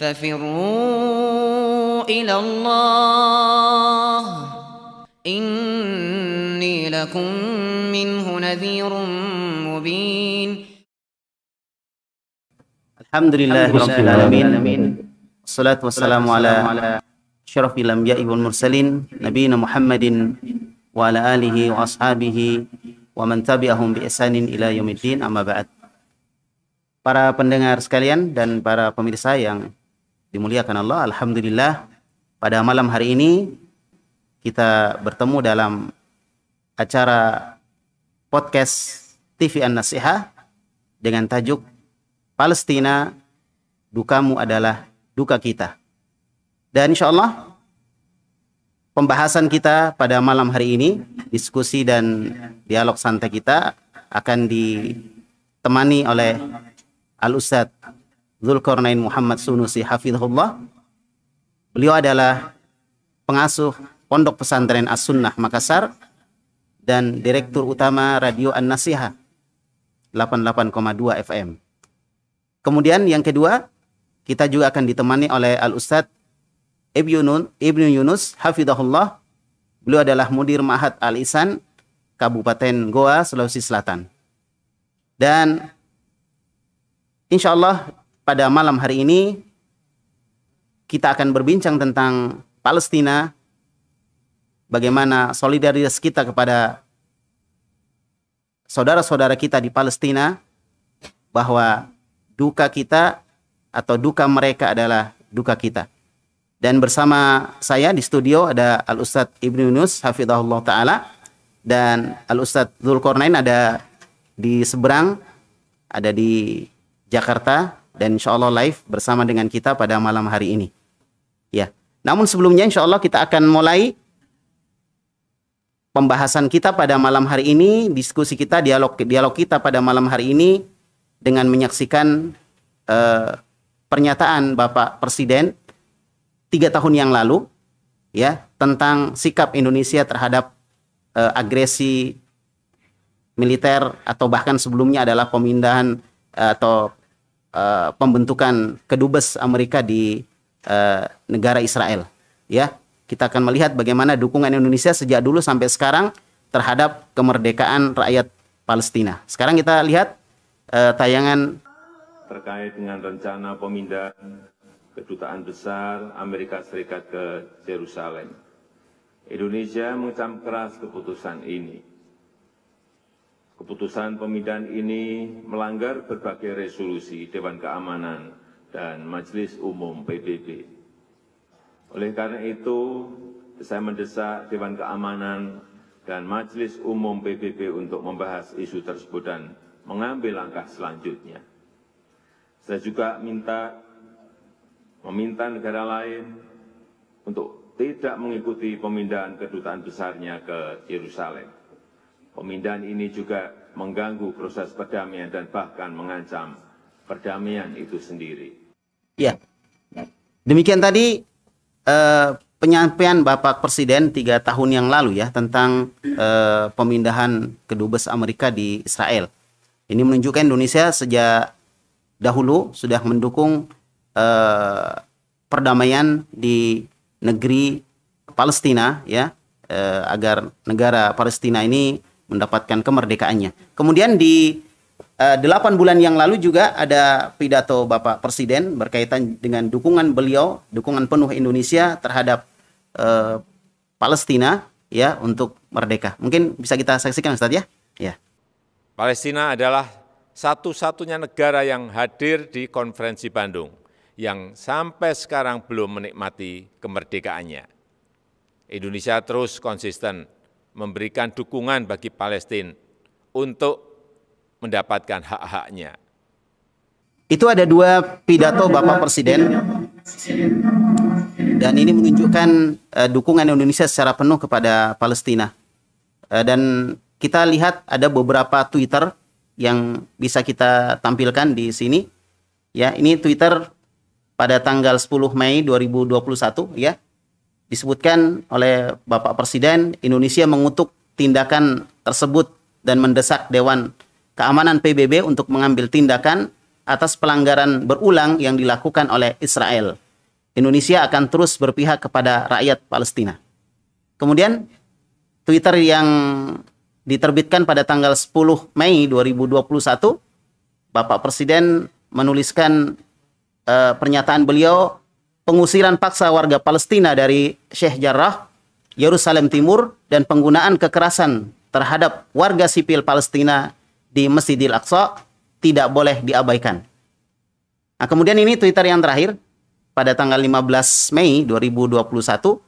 ففروا إلى الله. إني لكم منه نذير مبين. الحمد لله رب العالمين. الصلاة والسلام على أشرف الأنبياء والمرسلين نبينا محمد وعلى آله وأصحابه ومن تبعهم بإحسان إلى يوم الدين. أما بعد. Para pendengar sekalian dan para pemirsa yang dimuliakan Allah, Alhamdulillah pada malam hari ini kita bertemu dalam acara podcast TV An-Nasihah dengan tajuk Palestina, dukamu adalah duka kita. Dan insya Allah pembahasan kita pada malam hari ini, diskusi dan dialog santai kita akan ditemani oleh Al-Ustadz Zulkarnain Muhammad Sunusi Hafizullah. Beliau adalah pengasuh Pondok Pesantren As-Sunnah Makassar dan Direktur Utama Radio An-Nasiha 88,2 FM. Kemudian yang kedua, kita juga akan ditemani oleh Al-Ustadz Ibnu Yunus Hafizahullah. Beliau adalah Mudir Mahat Al-Isan Kabupaten Goa, Sulawesi Selatan. Dan Insya Allah pada malam hari ini kita akan berbincang tentang Palestina, bagaimana solidaritas kita kepada saudara-saudara kita di Palestina, bahwa duka kita atau duka mereka adalah duka kita. Dan bersama saya di studio ada Al Ustadz Ibnu Yunus Hafizahullah Ta'ala dan Al Ustadz Zulkarnain ada di seberang, ada di Jakarta dan insya Allah live bersama dengan kita pada malam hari ini. Ya, namun sebelumnya insya Allah kita akan mulai pembahasan kita pada malam hari ini, diskusi kita, dialog dialog kita pada malam hari ini dengan menyaksikan uh, pernyataan Bapak Presiden tiga tahun yang lalu, ya tentang sikap Indonesia terhadap uh, agresi militer atau bahkan sebelumnya adalah pemindahan uh, atau uh, pembentukan kedubes Amerika di uh, negara Israel. Ya, kita akan melihat bagaimana dukungan Indonesia sejak dulu sampai sekarang terhadap kemerdekaan rakyat Palestina. Sekarang kita lihat uh, tayangan terkait dengan rencana pemindahan kedutaan besar Amerika Serikat ke Yerusalem. Indonesia mengecam keras keputusan ini. Keputusan pemindahan ini melanggar berbagai resolusi Dewan Keamanan dan Majelis Umum PBB. Oleh karena itu, saya mendesak Dewan Keamanan dan Majelis Umum PBB untuk membahas isu tersebut dan mengambil langkah selanjutnya. Saya juga minta meminta negara lain untuk tidak mengikuti pemindahan kedutaan besarnya ke Yerusalem. Pemindahan ini juga mengganggu proses perdamaian dan bahkan mengancam perdamaian itu sendiri. Ya, demikian tadi eh, penyampaian Bapak Presiden tiga tahun yang lalu ya tentang eh, pemindahan kedubes Amerika di Israel. Ini menunjukkan Indonesia sejak dahulu sudah mendukung eh, perdamaian di negeri Palestina ya eh, agar negara Palestina ini mendapatkan kemerdekaannya. Kemudian di uh, delapan bulan yang lalu juga ada pidato Bapak Presiden berkaitan dengan dukungan beliau, dukungan penuh Indonesia terhadap uh, Palestina ya untuk merdeka. Mungkin bisa kita saksikan Ustaz ya? Ya. Palestina adalah satu-satunya negara yang hadir di konferensi Bandung yang sampai sekarang belum menikmati kemerdekaannya. Indonesia terus konsisten memberikan dukungan bagi Palestina untuk mendapatkan hak-haknya. Itu ada dua pidato Bapak Presiden dan ini menunjukkan uh, dukungan Indonesia secara penuh kepada Palestina. Uh, dan kita lihat ada beberapa Twitter yang bisa kita tampilkan di sini. Ya, ini Twitter pada tanggal 10 Mei 2021 ya disebutkan oleh Bapak Presiden Indonesia mengutuk tindakan tersebut dan mendesak Dewan Keamanan PBB untuk mengambil tindakan atas pelanggaran berulang yang dilakukan oleh Israel. Indonesia akan terus berpihak kepada rakyat Palestina. Kemudian Twitter yang diterbitkan pada tanggal 10 Mei 2021, Bapak Presiden menuliskan uh, pernyataan beliau pengusiran paksa warga Palestina dari Sheikh Jarrah, Yerusalem Timur, dan penggunaan kekerasan terhadap warga sipil Palestina di Masjidil Aqsa tidak boleh diabaikan. Nah, kemudian ini Twitter yang terakhir pada tanggal 15 Mei 2021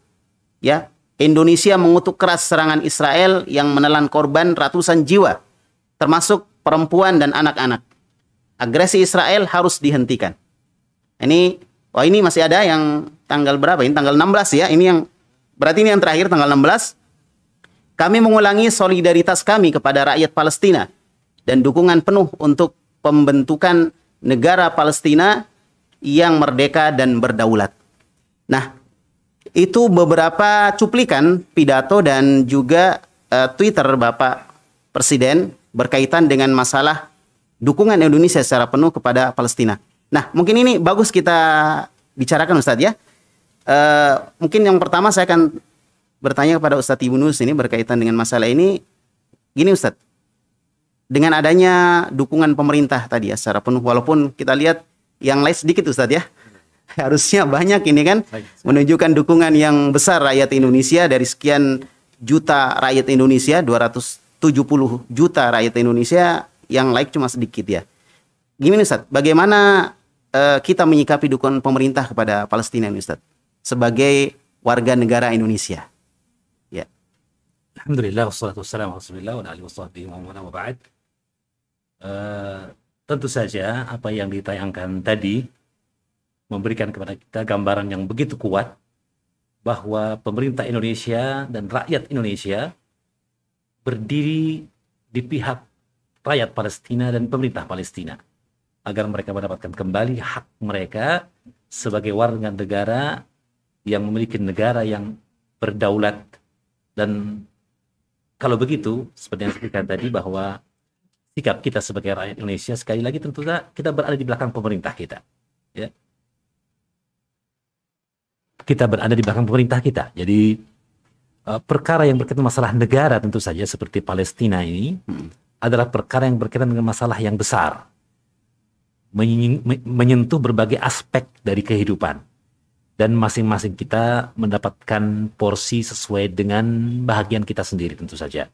ya, Indonesia mengutuk keras serangan Israel yang menelan korban ratusan jiwa termasuk perempuan dan anak-anak. Agresi Israel harus dihentikan. Ini wah ini masih ada yang tanggal berapa? Ini tanggal 16 ya. Ini yang berarti ini yang terakhir tanggal 16. Kami mengulangi solidaritas kami kepada rakyat Palestina dan dukungan penuh untuk pembentukan negara Palestina yang merdeka dan berdaulat. Nah, itu beberapa cuplikan pidato dan juga uh, Twitter Bapak Presiden berkaitan dengan masalah dukungan Indonesia secara penuh kepada Palestina. Nah, mungkin ini bagus kita bicarakan Ustadz ya. Uh, mungkin yang pertama saya akan bertanya kepada Ustadz Ibnus ini berkaitan dengan masalah ini. Gini Ustadz, dengan adanya dukungan pemerintah tadi ya secara penuh, walaupun kita lihat yang lain sedikit Ustadz ya. Harusnya banyak ini kan menunjukkan dukungan yang besar rakyat Indonesia dari sekian juta rakyat Indonesia, 270 juta rakyat Indonesia yang like cuma sedikit ya. Gimana Ustaz, bagaimana uh, kita menyikapi dukungan pemerintah kepada Palestina ini Ustaz? Sebagai warga negara Indonesia. Ya. Alhamdulillah wassalatu wassalamu ala wa. Uh, tentu saja apa yang ditayangkan tadi memberikan kepada kita gambaran yang begitu kuat bahwa pemerintah Indonesia dan rakyat Indonesia berdiri di pihak rakyat Palestina dan pemerintah Palestina agar mereka mendapatkan kembali hak mereka sebagai warga negara yang memiliki negara yang berdaulat. Dan kalau begitu seperti yang saya tadi bahwa sikap kita sebagai rakyat Indonesia sekali lagi tentu saja kita berada di belakang pemerintah kita ya. Kita berada di belakang pemerintah kita. Jadi uh, perkara yang berkaitan masalah negara tentu saja seperti Palestina ini hmm. adalah perkara yang berkaitan dengan masalah yang besar. Menyentuh berbagai aspek dari kehidupan. Dan masing-masing kita mendapatkan porsi sesuai dengan bahagian kita sendiri tentu saja.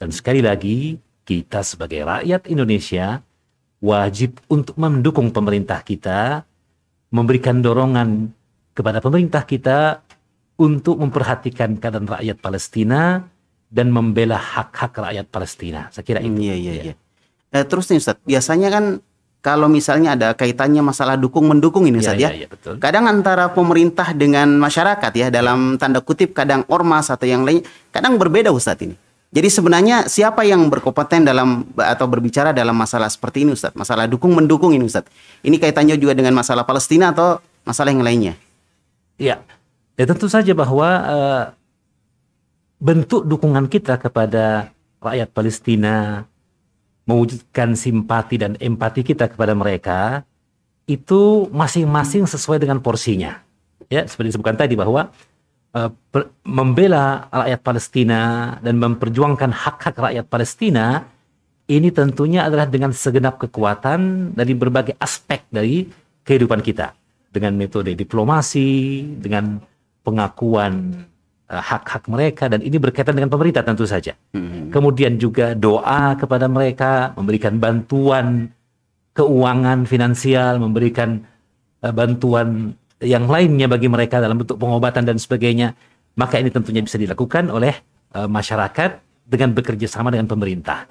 Dan sekali lagi, kita sebagai rakyat Indonesia wajib untuk mendukung pemerintah kita, memberikan dorongan kepada pemerintah kita untuk memperhatikan keadaan rakyat Palestina, dan membela hak-hak rakyat Palestina. Saya kira itu. Iya, iya, ya. iya. Eh, terus nih Ustaz, biasanya kan kalau misalnya ada kaitannya masalah dukung mendukung ini Ustaz ya. ya. ya betul. Kadang antara pemerintah dengan masyarakat ya dalam tanda kutip kadang ormas atau yang lain kadang berbeda Ustaz ini. Jadi sebenarnya siapa yang berkompeten dalam atau berbicara dalam masalah seperti ini Ustaz? Masalah dukung mendukung ini Ustaz. Ini kaitannya juga dengan masalah Palestina atau masalah yang lainnya? Iya. Ya tentu saja bahwa uh, bentuk dukungan kita kepada rakyat Palestina, mewujudkan simpati dan empati kita kepada mereka, itu masing-masing sesuai dengan porsinya. Ya, seperti disebutkan tadi bahwa uh, membela rakyat Palestina dan memperjuangkan hak-hak rakyat Palestina ini tentunya adalah dengan segenap kekuatan dari berbagai aspek dari kehidupan kita dengan metode diplomasi, dengan pengakuan hak-hak mereka dan ini berkaitan dengan pemerintah tentu saja. Hmm. Kemudian juga doa kepada mereka, memberikan bantuan keuangan finansial, memberikan uh, bantuan yang lainnya bagi mereka dalam bentuk pengobatan dan sebagainya. Maka ini tentunya bisa dilakukan oleh uh, masyarakat dengan bekerja sama dengan pemerintah.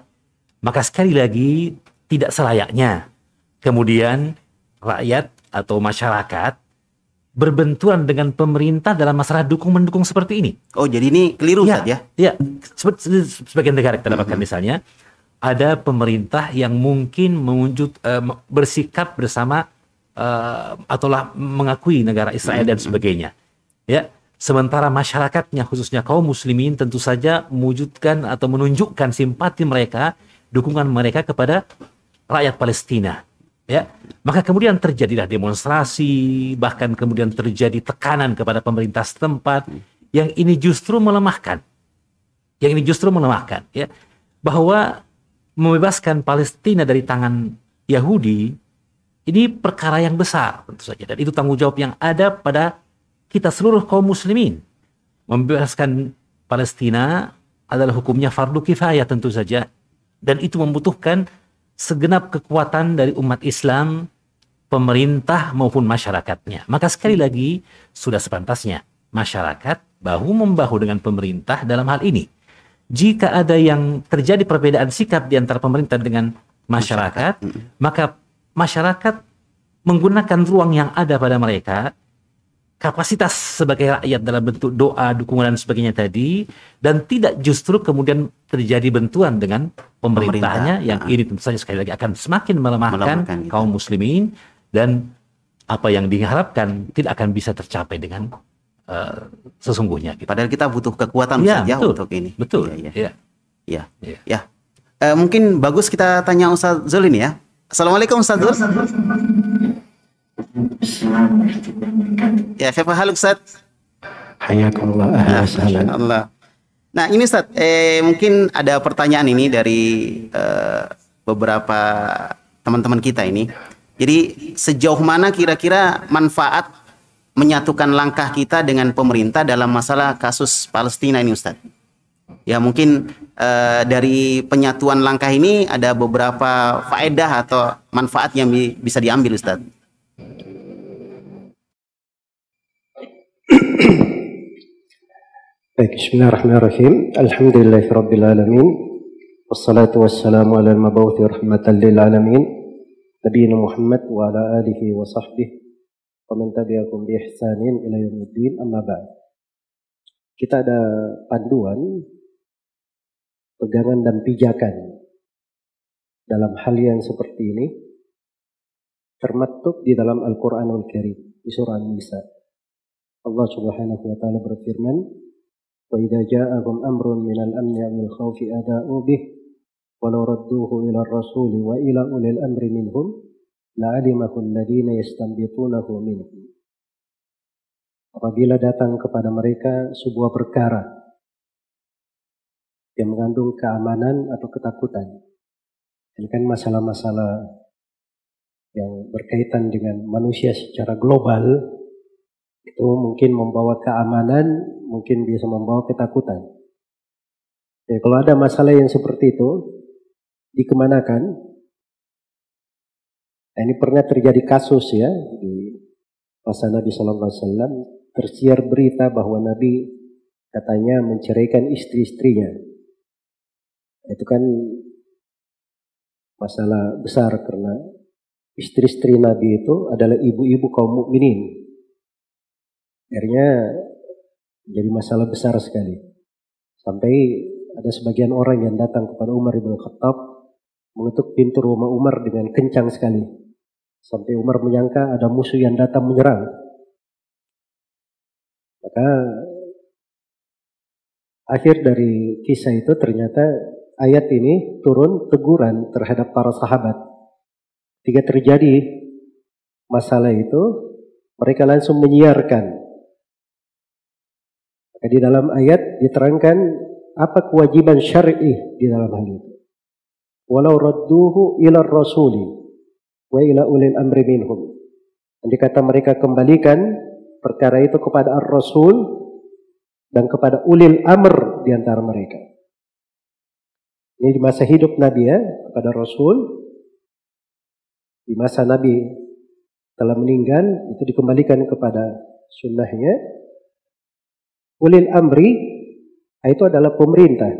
Maka sekali lagi tidak selayaknya kemudian rakyat atau masyarakat berbenturan dengan pemerintah dalam masalah dukung mendukung seperti ini. Oh, jadi ini keliru ya, ya? Ya, sebagian negara kita dapatkan mm -hmm. misalnya ada pemerintah yang mungkin mewujud uh, bersikap bersama uh, ataulah mengakui negara Israel mm -hmm. dan sebagainya. Ya, sementara masyarakatnya khususnya kaum muslimin tentu saja mewujudkan atau menunjukkan simpati mereka, dukungan mereka kepada rakyat Palestina. Ya maka kemudian terjadilah demonstrasi bahkan kemudian terjadi tekanan kepada pemerintah setempat yang ini justru melemahkan. Yang ini justru melemahkan ya. Bahwa membebaskan Palestina dari tangan Yahudi ini perkara yang besar tentu saja. Dan itu tanggung jawab yang ada pada kita seluruh kaum muslimin. Membebaskan Palestina adalah hukumnya fardu kifayah tentu saja. Dan itu membutuhkan segenap kekuatan dari umat Islam, pemerintah maupun masyarakatnya. Maka sekali lagi sudah sepantasnya masyarakat bahu membahu dengan pemerintah dalam hal ini. Jika ada yang terjadi perbedaan sikap di antara pemerintah dengan masyarakat, maka masyarakat menggunakan ruang yang ada pada mereka kapasitas sebagai rakyat dalam bentuk doa, dukungan dan sebagainya tadi dan tidak justru kemudian terjadi bentuan dengan pemerintahnya Pemerintah. yang uh. ini tentu saja sekali lagi akan semakin melemahkan, melemahkan gitu. kaum muslimin dan apa yang diharapkan tidak akan bisa tercapai dengan uh, sesungguhnya. Gitu. Padahal kita butuh kekuatan ya, saja betul, untuk ini. Betul. Ya. Ya. Ya. ya. ya. Uh, mungkin bagus kita tanya Ustaz Zul ini ya. Assalamualaikum Ustaz Zul. Ya, siapa hal Ustaz? Hayakallah. Nah, Allah. Nah, ini Ustaz, eh, mungkin ada pertanyaan ini dari eh, beberapa teman-teman kita ini. Jadi, sejauh mana kira-kira manfaat menyatukan langkah kita dengan pemerintah dalam masalah kasus Palestina ini Ustaz? Ya, mungkin eh, dari penyatuan langkah ini ada beberapa faedah atau manfaat yang bi bisa diambil Ustaz. Baik, bismillahirrahmanirrahim. Alhamdulillahi rabbil alamin. Wassalatu wassalamu ala al-mabawthi rahmatan lil alamin. Nabiina Muhammad wa ala alihi wa sahbihi wa man tabi'akum bi ihsanin ila yaumiddin amma ba'd. Kita ada panduan pegangan dan pijakan dalam hal yang seperti ini termaktub di dalam Al-Qur'anul Karim di surah An-Nisa. Allah Subhanahu wa taala berfirman, وإذا جاءهم أمر من الأمن أو الخوف أداؤوا به ولو ردوه إلى الرسول وإلى أولي الأمر منهم لعلمه الذين يستنبطونه منهم Apabila datang kepada mereka sebuah perkara yang mengandung keamanan atau ketakutan. Ini kan masalah-masalah yang berkaitan dengan manusia secara global itu mungkin membawa keamanan mungkin bisa membawa ketakutan. Ya, kalau ada masalah yang seperti itu, dikemanakan? Nah, ini pernah terjadi kasus ya di masa Nabi Shallallahu Alaihi Wasallam tersiar berita bahwa Nabi katanya menceraikan istri-istrinya. Itu kan masalah besar karena istri-istri Nabi itu adalah ibu-ibu kaum mukminin. Akhirnya jadi masalah besar sekali. Sampai ada sebagian orang yang datang kepada Umar ibn Khattab mengetuk pintu rumah Umar dengan kencang sekali. Sampai Umar menyangka ada musuh yang datang menyerang. Maka akhir dari kisah itu ternyata ayat ini turun teguran terhadap para sahabat. Ketika terjadi masalah itu, mereka langsung menyiarkan di dalam ayat diterangkan apa kewajiban syar'i di dalam hal itu. Walau radduhu ila rasuli wa ila ulil amri minhum. Andai kata mereka kembalikan perkara itu kepada ar-rasul dan kepada ulil amr di antara mereka. Ini di masa hidup Nabi ya, kepada Rasul. Di masa Nabi telah meninggal, itu dikembalikan kepada sunnahnya Ulil amri itu adalah pemerintah.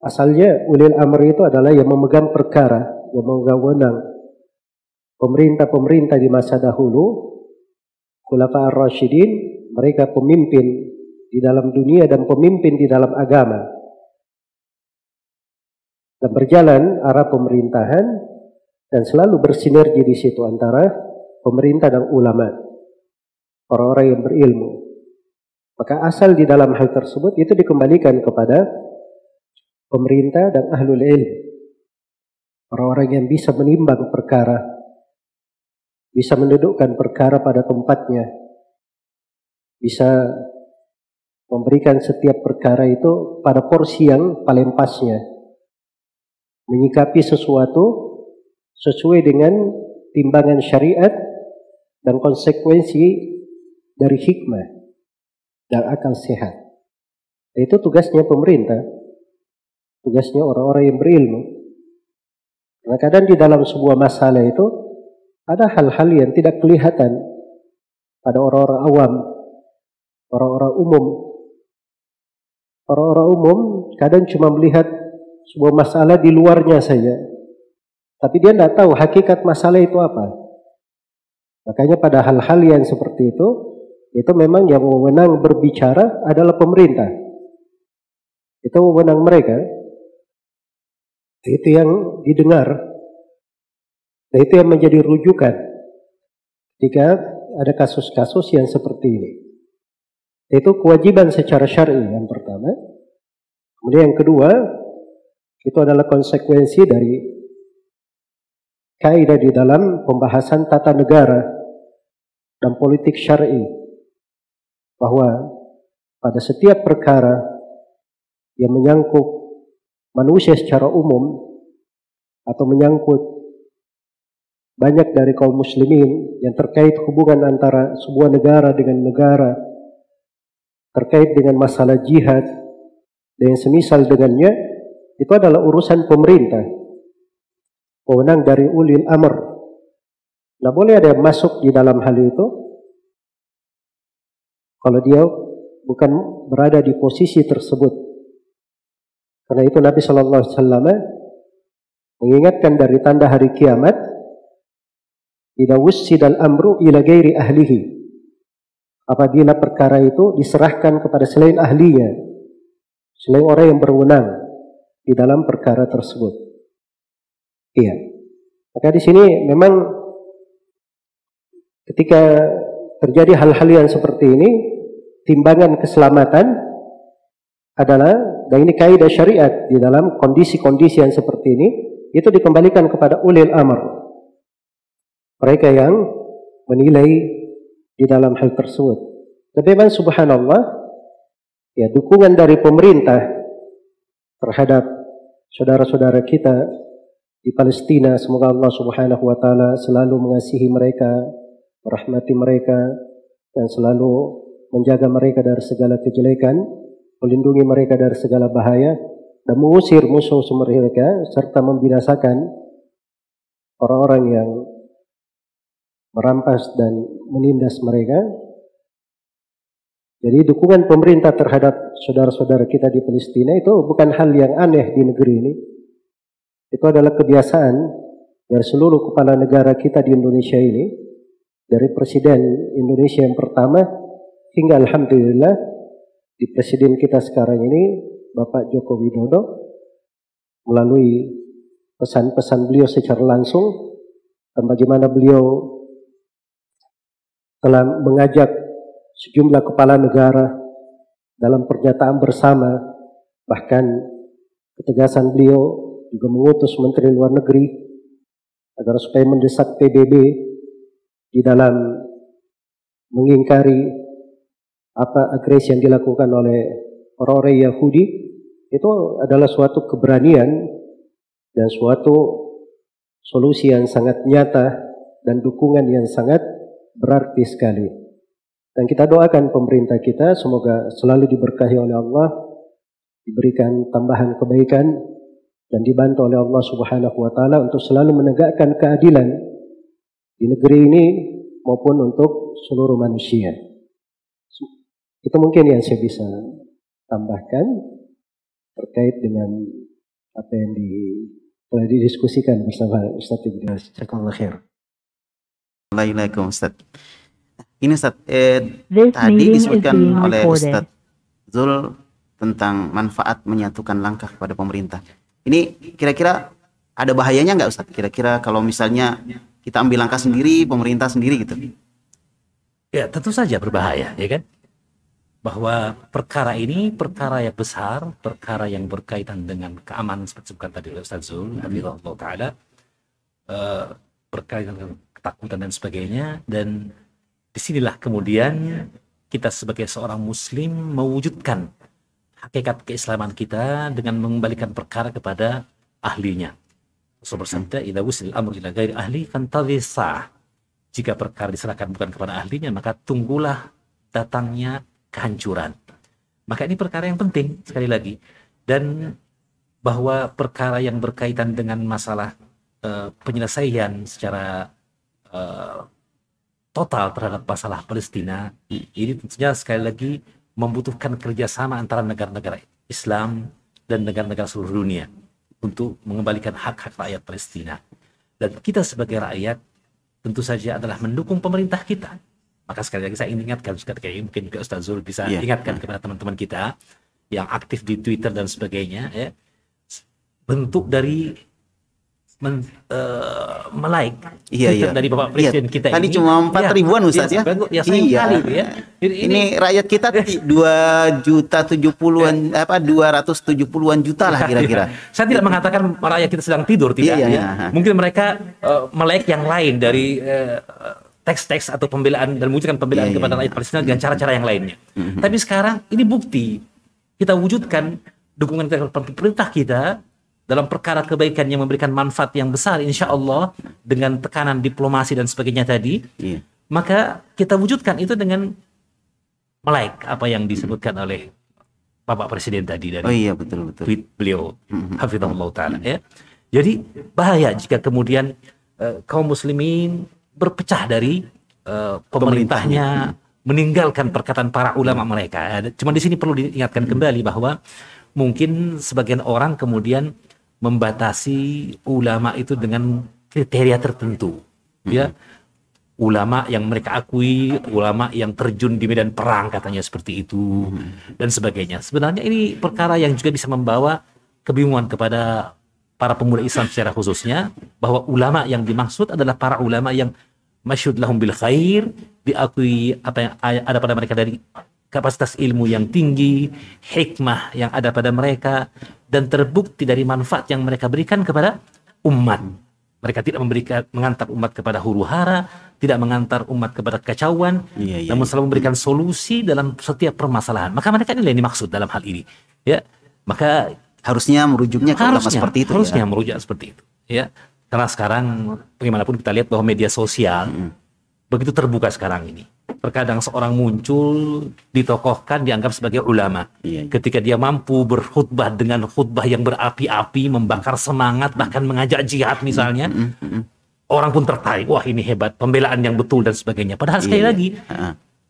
Asalnya ulil amri itu adalah yang memegang perkara, yang memegang wenang. Pemerintah-pemerintah di masa dahulu, Khulafa ar-Rashidin, mereka pemimpin di dalam dunia dan pemimpin di dalam agama. Dan berjalan arah pemerintahan dan selalu bersinergi di situ antara pemerintah dan ulama. Orang-orang yang berilmu. Maka asal di dalam hal tersebut itu dikembalikan kepada pemerintah dan ahlul ilm. orang-orang yang bisa menimbang perkara, bisa mendudukkan perkara pada tempatnya, bisa memberikan setiap perkara itu pada porsi yang paling pasnya, menyikapi sesuatu sesuai dengan timbangan syariat dan konsekuensi dari hikmah dan akal sehat. Itu tugasnya pemerintah, tugasnya orang-orang yang berilmu. Karena kadang di dalam sebuah masalah itu ada hal-hal yang tidak kelihatan pada orang-orang awam, orang-orang umum. Orang-orang umum kadang cuma melihat sebuah masalah di luarnya saja. Tapi dia tidak tahu hakikat masalah itu apa. Makanya pada hal-hal yang seperti itu, itu memang yang mewenang berbicara adalah pemerintah. Itu wewenang mereka. Itu yang didengar. Dan itu yang menjadi rujukan ketika ada kasus-kasus yang seperti ini. Itu kewajiban secara syar'i yang pertama. Kemudian yang kedua, itu adalah konsekuensi dari kaidah di dalam pembahasan tata negara dan politik syar'i bahwa pada setiap perkara yang menyangkut manusia secara umum atau menyangkut banyak dari kaum muslimin yang terkait hubungan antara sebuah negara dengan negara terkait dengan masalah jihad dan yang semisal dengannya itu adalah urusan pemerintah wewenang dari ulil amr Nah boleh ada yang masuk di dalam hal itu kalau dia bukan berada di posisi tersebut. Karena itu Nabi Shallallahu Alaihi Wasallam mengingatkan dari tanda hari kiamat, tidak wusidal amru ila gairi ahlihi. Apabila perkara itu diserahkan kepada selain ahlinya, selain orang yang berwenang di dalam perkara tersebut. Iya. Maka di sini memang Ketika terjadi hal-hal yang seperti ini, timbangan keselamatan adalah dan ini kaidah syariat di dalam kondisi-kondisi yang seperti ini itu dikembalikan kepada ulil amr. Mereka yang menilai di dalam hal tersebut. Tapi memang subhanallah ya dukungan dari pemerintah terhadap saudara-saudara kita di Palestina semoga Allah Subhanahu wa taala selalu mengasihi mereka merahmati mereka dan selalu menjaga mereka dari segala kejelekan, melindungi mereka dari segala bahaya, dan mengusir musuh mereka serta membinasakan orang-orang yang merampas dan menindas mereka. Jadi dukungan pemerintah terhadap saudara-saudara kita di Palestina itu bukan hal yang aneh di negeri ini. Itu adalah kebiasaan dari seluruh kepala negara kita di Indonesia ini dari Presiden Indonesia yang pertama hingga Alhamdulillah di Presiden kita sekarang ini Bapak Joko Widodo melalui pesan-pesan beliau secara langsung dan bagaimana beliau telah mengajak sejumlah kepala negara dalam pernyataan bersama bahkan ketegasan beliau juga mengutus Menteri Luar Negeri agar supaya mendesak PBB di dalam mengingkari apa agresi yang dilakukan oleh orang-orang Yahudi itu adalah suatu keberanian dan suatu solusi yang sangat nyata dan dukungan yang sangat berarti sekali. Dan kita doakan pemerintah kita semoga selalu diberkahi oleh Allah, diberikan tambahan kebaikan dan dibantu oleh Allah Subhanahu wa taala untuk selalu menegakkan keadilan di negeri ini maupun untuk seluruh manusia. Itu mungkin yang saya bisa tambahkan terkait dengan apa yang di, telah didiskusikan bersama Ustaz Ibnu. Jazakallah khair. Waalaikumsalam Ustaz. Ini Ustaz, eh, tadi disebutkan oleh Ustaz Zul tentang manfaat menyatukan langkah kepada pemerintah. Ini kira-kira ada bahayanya nggak Ustaz? Kira-kira kalau misalnya kita ambil langkah sendiri, pemerintah sendiri gitu. Ya tentu saja berbahaya, ya kan? bahwa perkara ini perkara yang besar, perkara yang berkaitan dengan keamanan seperti sebutkan tadi Ustaz Zul, Allah taala eh, berkaitan dengan ketakutan dan sebagainya dan di sinilah kemudian kita sebagai seorang muslim mewujudkan hakikat keislaman kita dengan mengembalikan perkara kepada ahlinya. Rasul bersabda, "Idza wusil amru ila ahli fantadhir sa'ah." Jika perkara diserahkan bukan kepada ahlinya, maka tunggulah datangnya kehancuran. Maka ini perkara yang penting sekali lagi dan bahwa perkara yang berkaitan dengan masalah uh, penyelesaian secara uh, total terhadap masalah Palestina ini tentunya sekali lagi membutuhkan kerjasama antara negara-negara Islam dan negara-negara seluruh dunia untuk mengembalikan hak-hak rakyat Palestina. Dan kita sebagai rakyat tentu saja adalah mendukung pemerintah kita maka sekali lagi saya ingin ingatkan kayak mungkin juga Ustaz Zul bisa yeah. ingatkan kepada teman-teman kita yang aktif di Twitter dan sebagainya ya. Bentuk dari men, uh, melike iya, iya. dari Bapak iya. Presiden iya. kita Tadi ini. cuma empat ya, ribuan Ustaz ya. Ya, ya iya. kali ya. Ini, ini rakyat kita dua juta tujuh puluhan apa dua ratus tujuh puluhan juta lah kira-kira. Saya tidak mengatakan rakyat kita sedang tidur tidak. Iya, ya. iya. Mungkin mereka uh, melek yang lain dari uh, teks-teks atau pembelaan dan mewujudkan pembelaan yeah, kepada rakyat Palestina dengan cara-cara yang lainnya. Mm-hmm. Tapi sekarang ini bukti kita wujudkan dukungan kita kepada pemerintah kita dalam perkara kebaikan yang memberikan manfaat yang besar insya Allah dengan tekanan diplomasi dan sebagainya tadi yeah. maka kita wujudkan itu dengan melek apa yang disebutkan oleh Bapak Presiden tadi dari oh, iya, betul, betul. tweet beliau mm-hmm. Hafizahullah Ta'ala ya jadi bahaya jika kemudian uh, kaum muslimin berpecah dari uh, pemerintahnya, meninggalkan perkataan para ulama mereka. Cuma di sini perlu diingatkan kembali bahwa mungkin sebagian orang kemudian membatasi ulama itu dengan kriteria tertentu, ya. Ulama yang mereka akui, ulama yang terjun di medan perang katanya seperti itu dan sebagainya. Sebenarnya ini perkara yang juga bisa membawa kebingungan kepada para pemuda Islam secara khususnya bahwa ulama yang dimaksud adalah para ulama yang masyhud lahum bil khair diakui apa yang ada pada mereka dari kapasitas ilmu yang tinggi, hikmah yang ada pada mereka dan terbukti dari manfaat yang mereka berikan kepada umat. Mereka tidak memberikan mengantar umat kepada huru hara, tidak mengantar umat kepada kacauan, iya, iya, namun selalu memberikan solusi dalam setiap permasalahan. Maka mereka ini yang dimaksud dalam hal ini. Ya, maka harusnya merujuknya ke harusnya, seperti itu harusnya ya? merujuk seperti itu ya karena sekarang bagaimanapun kita lihat bahwa media sosial hmm. Begitu terbuka sekarang ini. Terkadang seorang muncul ditokohkan dianggap sebagai ulama. Iya, iya. ketika dia mampu berkhutbah dengan khutbah yang berapi-api membakar semangat bahkan mengajak jihad misalnya hmm, hmm, hmm. orang pun tertarik wah ini hebat pembelaan yang betul dan sebagainya. Padahal iya. sekali lagi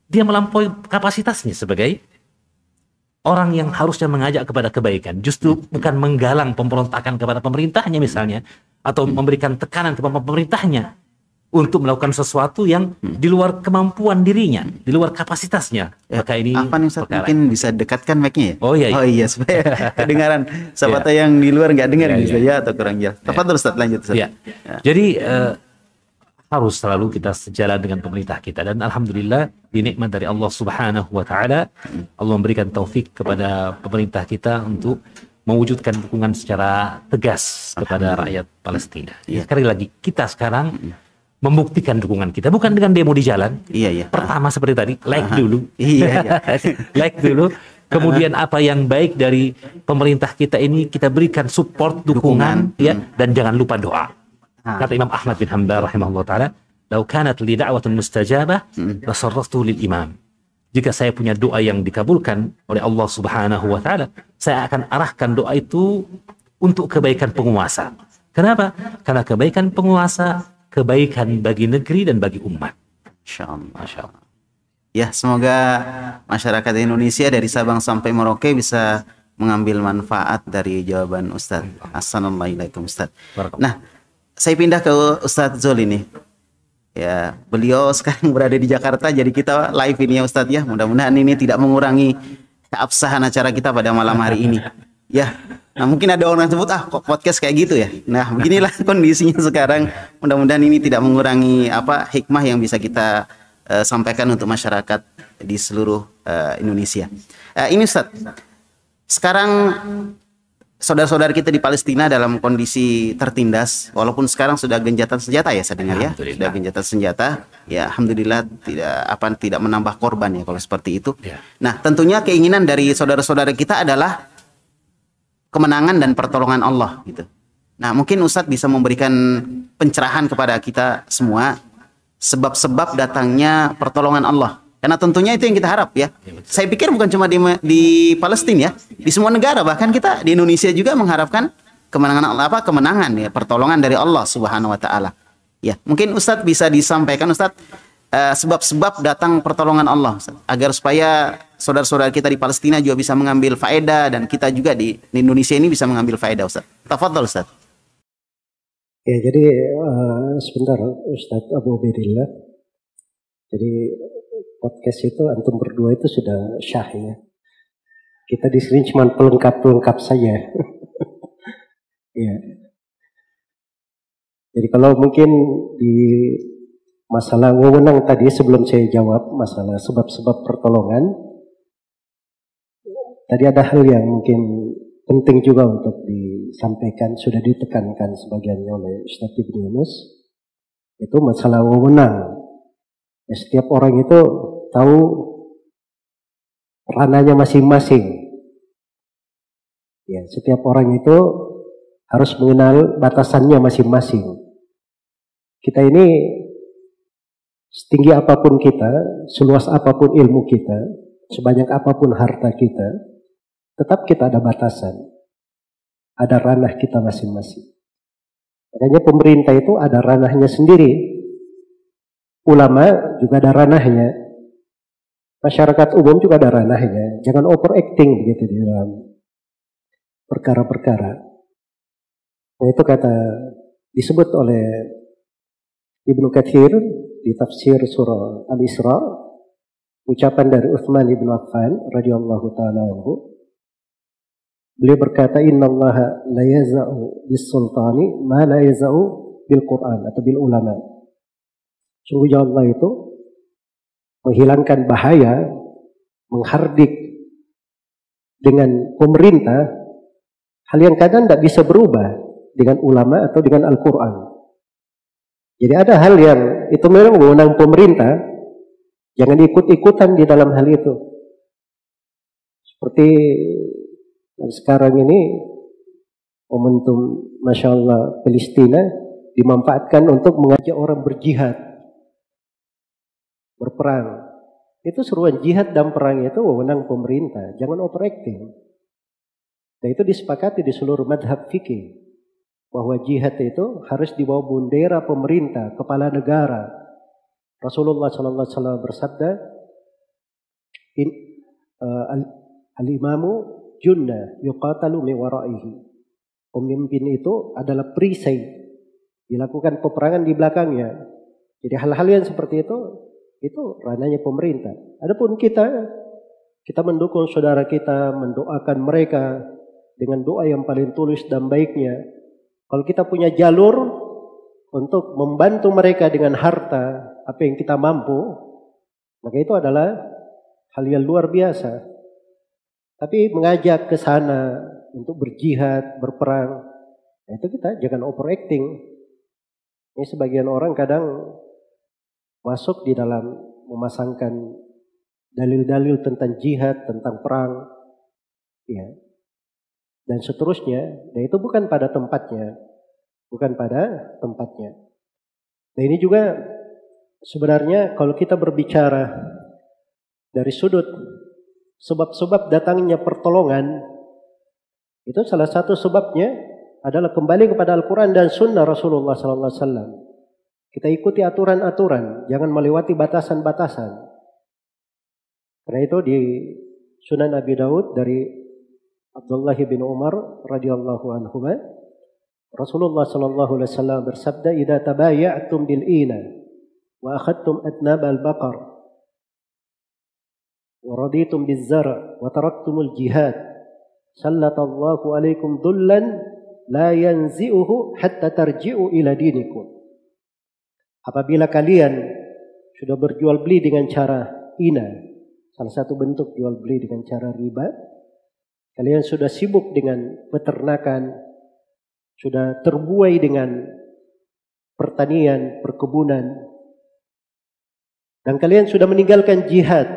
dia melampaui kapasitasnya sebagai orang yang harusnya mengajak kepada kebaikan. Justru bukan menggalang pemberontakan kepada pemerintahnya misalnya atau memberikan tekanan kepada pemerintahnya untuk melakukan sesuatu yang di luar kemampuan dirinya, di luar kapasitasnya. Ya, Maka ini apa nih Ustaz? Mungkin bisa dekatkan mic-nya ya? Oh iya. iya. Oh iya supaya kedengaran sahabat ya. yang di luar nggak dengar ya, bisa ya. ya atau kurang jelas. Tepat terus Ustaz lanjut Ustaz. Ya. ya. Jadi uh, harus selalu kita sejalan dengan pemerintah kita dan alhamdulillah dinikmat dari Allah Subhanahu wa taala Allah memberikan taufik kepada pemerintah kita untuk mewujudkan dukungan secara tegas kepada rakyat Palestina. Ya. Sekali lagi kita sekarang membuktikan dukungan kita bukan dengan demo di jalan. Iya iya. Pertama seperti tadi like Aha. dulu. Iya iya. like dulu. Kemudian apa yang baik dari pemerintah kita ini kita berikan support dukungan, dukungan. ya dan jangan lupa doa. Kata Imam Ahmad bin Hanbal rahimahullah taala, "Lau kanat li da'watun mustajabah, lasarraftu lil imam." Jika saya punya doa yang dikabulkan oleh Allah Subhanahu wa taala, saya akan arahkan doa itu untuk kebaikan penguasa. Kenapa? Karena kebaikan penguasa, kebaikan bagi negeri dan bagi umat. Masya Allah. Ya, semoga masyarakat Indonesia dari Sabang sampai Merauke bisa mengambil manfaat dari jawaban Ustadz. Assalamualaikum Ustadz. Nah, saya pindah ke Ustadz Zul ini. Ya, beliau sekarang berada di Jakarta, jadi kita live ini ya Ustadz ya. Mudah-mudahan ini tidak mengurangi keabsahan acara kita pada malam hari ini. Ya, nah mungkin ada orang yang sebut ah kok podcast kayak gitu ya. Nah beginilah kondisinya sekarang. Mudah-mudahan ini tidak mengurangi apa hikmah yang bisa kita uh, sampaikan untuk masyarakat di seluruh uh, Indonesia. Uh, ini Ustaz, sekarang saudara-saudara kita di Palestina dalam kondisi tertindas walaupun sekarang sudah genjatan senjata ya saya dengar ya sudah genjatan senjata ya alhamdulillah tidak apa tidak menambah korban ya kalau seperti itu ya. nah tentunya keinginan dari saudara-saudara kita adalah kemenangan dan pertolongan Allah gitu nah mungkin Ustadz bisa memberikan pencerahan kepada kita semua sebab-sebab datangnya pertolongan Allah karena tentunya itu yang kita harap ya. ya Saya pikir bukan cuma di, di Palestina ya, di semua negara bahkan kita di Indonesia juga mengharapkan kemenangan apa kemenangan ya, pertolongan dari Allah Subhanahu wa taala. Ya, mungkin Ustadz bisa disampaikan Ustadz uh, sebab-sebab datang pertolongan Allah agar supaya saudara-saudara kita di Palestina juga bisa mengambil faedah dan kita juga di, Indonesia ini bisa mengambil faedah Ustadz. Tafadhol Ustadz. Ya, jadi uh, sebentar Ustadz Abu Ubedillah. Jadi podcast itu antum berdua itu sudah syah ya. Kita di sini cuma pelengkap-pelengkap saja. ya. Jadi kalau mungkin di masalah wewenang tadi sebelum saya jawab masalah sebab-sebab pertolongan, tadi ada hal yang mungkin penting juga untuk disampaikan, sudah ditekankan sebagiannya oleh Ustaz Ibn Yunus, itu masalah wewenang. Ya, setiap orang itu tahu ranahnya masing-masing. Ya, setiap orang itu harus mengenal batasannya masing-masing. Kita ini setinggi apa pun kita, seluas apa pun ilmu kita, sebanyak apa pun harta kita, tetap kita ada batasan. Ada ranah kita masing-masing. Makanya pemerintah itu ada ranahnya sendiri. Ulama juga ada ranahnya. Masyarakat umum juga ada ranahnya. Jangan overacting begitu di dalam perkara-perkara. Nah itu kata disebut oleh Ibnu Katsir di tafsir surah Al-Isra ucapan dari Utsman bin Affan radhiyallahu taala anhu beliau berkata innallaha la yaz'u bis sultani ma la yaz'u bil Quran atau bil ulama sungguhnya Allah itu menghilangkan bahaya, menghardik dengan pemerintah, hal yang kadang tidak bisa berubah dengan ulama atau dengan Al-Quran. Jadi ada hal yang itu memang wewenang pemerintah, jangan ikut-ikutan di dalam hal itu. Seperti sekarang ini momentum Masya Allah Palestina dimanfaatkan untuk mengajak orang berjihad berperang. Itu seruan jihad dan perang itu wewenang pemerintah. Jangan overacting. Dan itu disepakati di seluruh madhab fikih. Bahwa jihad itu harus dibawa bendera pemerintah, kepala negara. Rasulullah Sallallahu Alaihi Wasallam bersabda, In, uh, al-imamu junna yuqatalu mi waraihi. Pemimpin itu adalah perisai. Dilakukan peperangan di belakangnya. Jadi hal-hal yang seperti itu itu ranahnya pemerintah. Adapun kita, kita mendukung saudara kita, mendoakan mereka dengan doa yang paling tulus dan baiknya. Kalau kita punya jalur untuk membantu mereka dengan harta, apa yang kita mampu, maka itu adalah hal yang luar biasa. Tapi mengajak ke sana untuk berjihad, berperang, nah itu kita jangan overacting. Ini sebagian orang kadang masuk di dalam memasangkan dalil-dalil tentang jihad, tentang perang, ya, dan seterusnya. Dan itu bukan pada tempatnya, bukan pada tempatnya. Nah ini juga sebenarnya kalau kita berbicara dari sudut sebab-sebab datangnya pertolongan, itu salah satu sebabnya adalah kembali kepada Al-Quran dan Sunnah Rasulullah Wasallam. Kita ikuti aturan-aturan, jangan melewati batasan-batasan. Karena itu di Sunan Abi Daud dari Abdullah bin Umar radhiyallahu anhu Rasulullah sallallahu alaihi wasallam bersabda, "Idza tabaya'tum bil ina wa akhadtum atnab al-baqar wa raditum biz zar' wa taraktumul jihad, sallatallahu alaikum dullan la yanzi'uhu hatta tarji'u ila dinikum." Apabila kalian sudah berjual beli dengan cara ina salah satu bentuk jual beli dengan cara riba. Kalian sudah sibuk dengan peternakan, sudah terbuai dengan pertanian, perkebunan, dan kalian sudah meninggalkan jihad.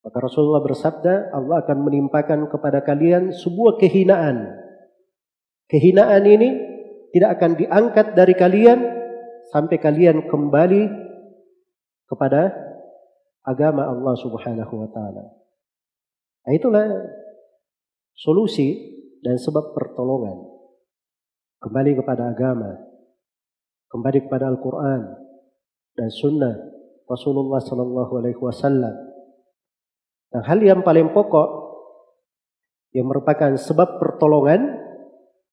Maka Rasulullah bersabda, Allah akan menimpakan kepada kalian sebuah kehinaan. Kehinaan ini tidak akan diangkat dari kalian sampai kalian kembali kepada agama Allah Subhanahu wa taala. Nah, itulah solusi dan sebab pertolongan. Kembali kepada agama, kembali kepada Al-Qur'an dan sunnah Rasulullah sallallahu alaihi wasallam. Dan hal yang paling pokok yang merupakan sebab pertolongan,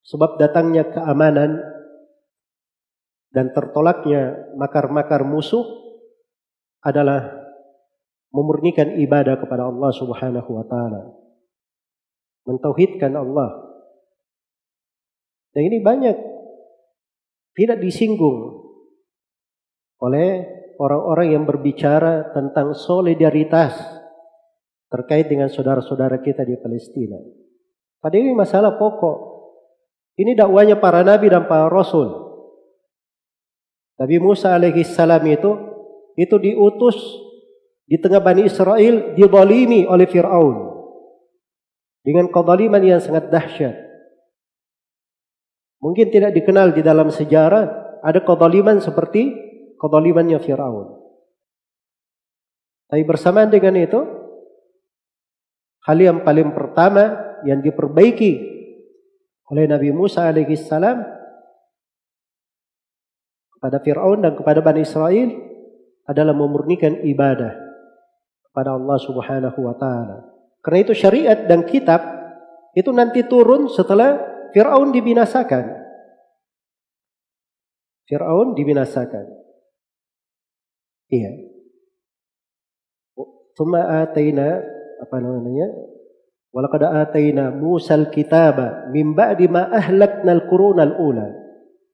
sebab datangnya keamanan dan tertolaknya makar-makar musuh adalah memurnikan ibadah kepada Allah Subhanahu wa taala. Mentauhidkan Allah. Dan ini banyak tidak disinggung oleh orang-orang yang berbicara tentang solidaritas terkait dengan saudara-saudara kita di Palestina. Pada ini masalah pokok. Ini dakwanya para nabi dan para rasul. Nabi Musa alaihi salam itu itu diutus di tengah Bani Israel dizalimi oleh Fir'aun dengan kezaliman yang sangat dahsyat. Mungkin tidak dikenal di dalam sejarah ada kezaliman seperti kezalimannya Fir'aun. Tapi bersamaan dengan itu, hal yang paling pertama yang diperbaiki oleh Nabi Musa alaihi salam kepada Fir'aun dan kepada Bani Israel adalah memurnikan ibadah kepada Allah Subhanahu wa taala. Karena itu syariat dan kitab itu nanti turun setelah Fir'aun dibinasakan. Fir'aun dibinasakan. Iya. Thumma ataina apa namanya? Walaqad ataina Musa al-kitaba min ba'di ma ahlakna al-quruna al-ula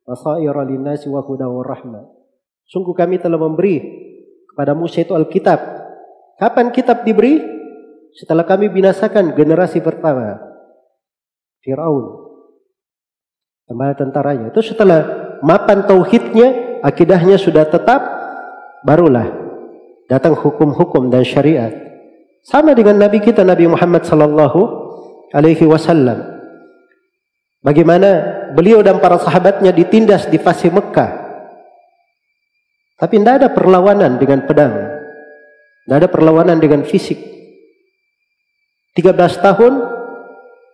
basaira linnasi wa huda wa rahmah. Sungguh kami telah memberi kepada Musa itu Alkitab. Kapan kitab diberi? Setelah kami binasakan generasi pertama. Fir'aun. Tentara tentaranya. Itu setelah mapan tauhidnya, akidahnya sudah tetap, barulah datang hukum-hukum dan syariat. Sama dengan Nabi kita Nabi Muhammad sallallahu alaihi wasallam. Bagaimana beliau dan para sahabatnya ditindas di fase Mekah. Tapi tidak ada perlawanan dengan pedang. Tidak ada perlawanan dengan fisik. 13 tahun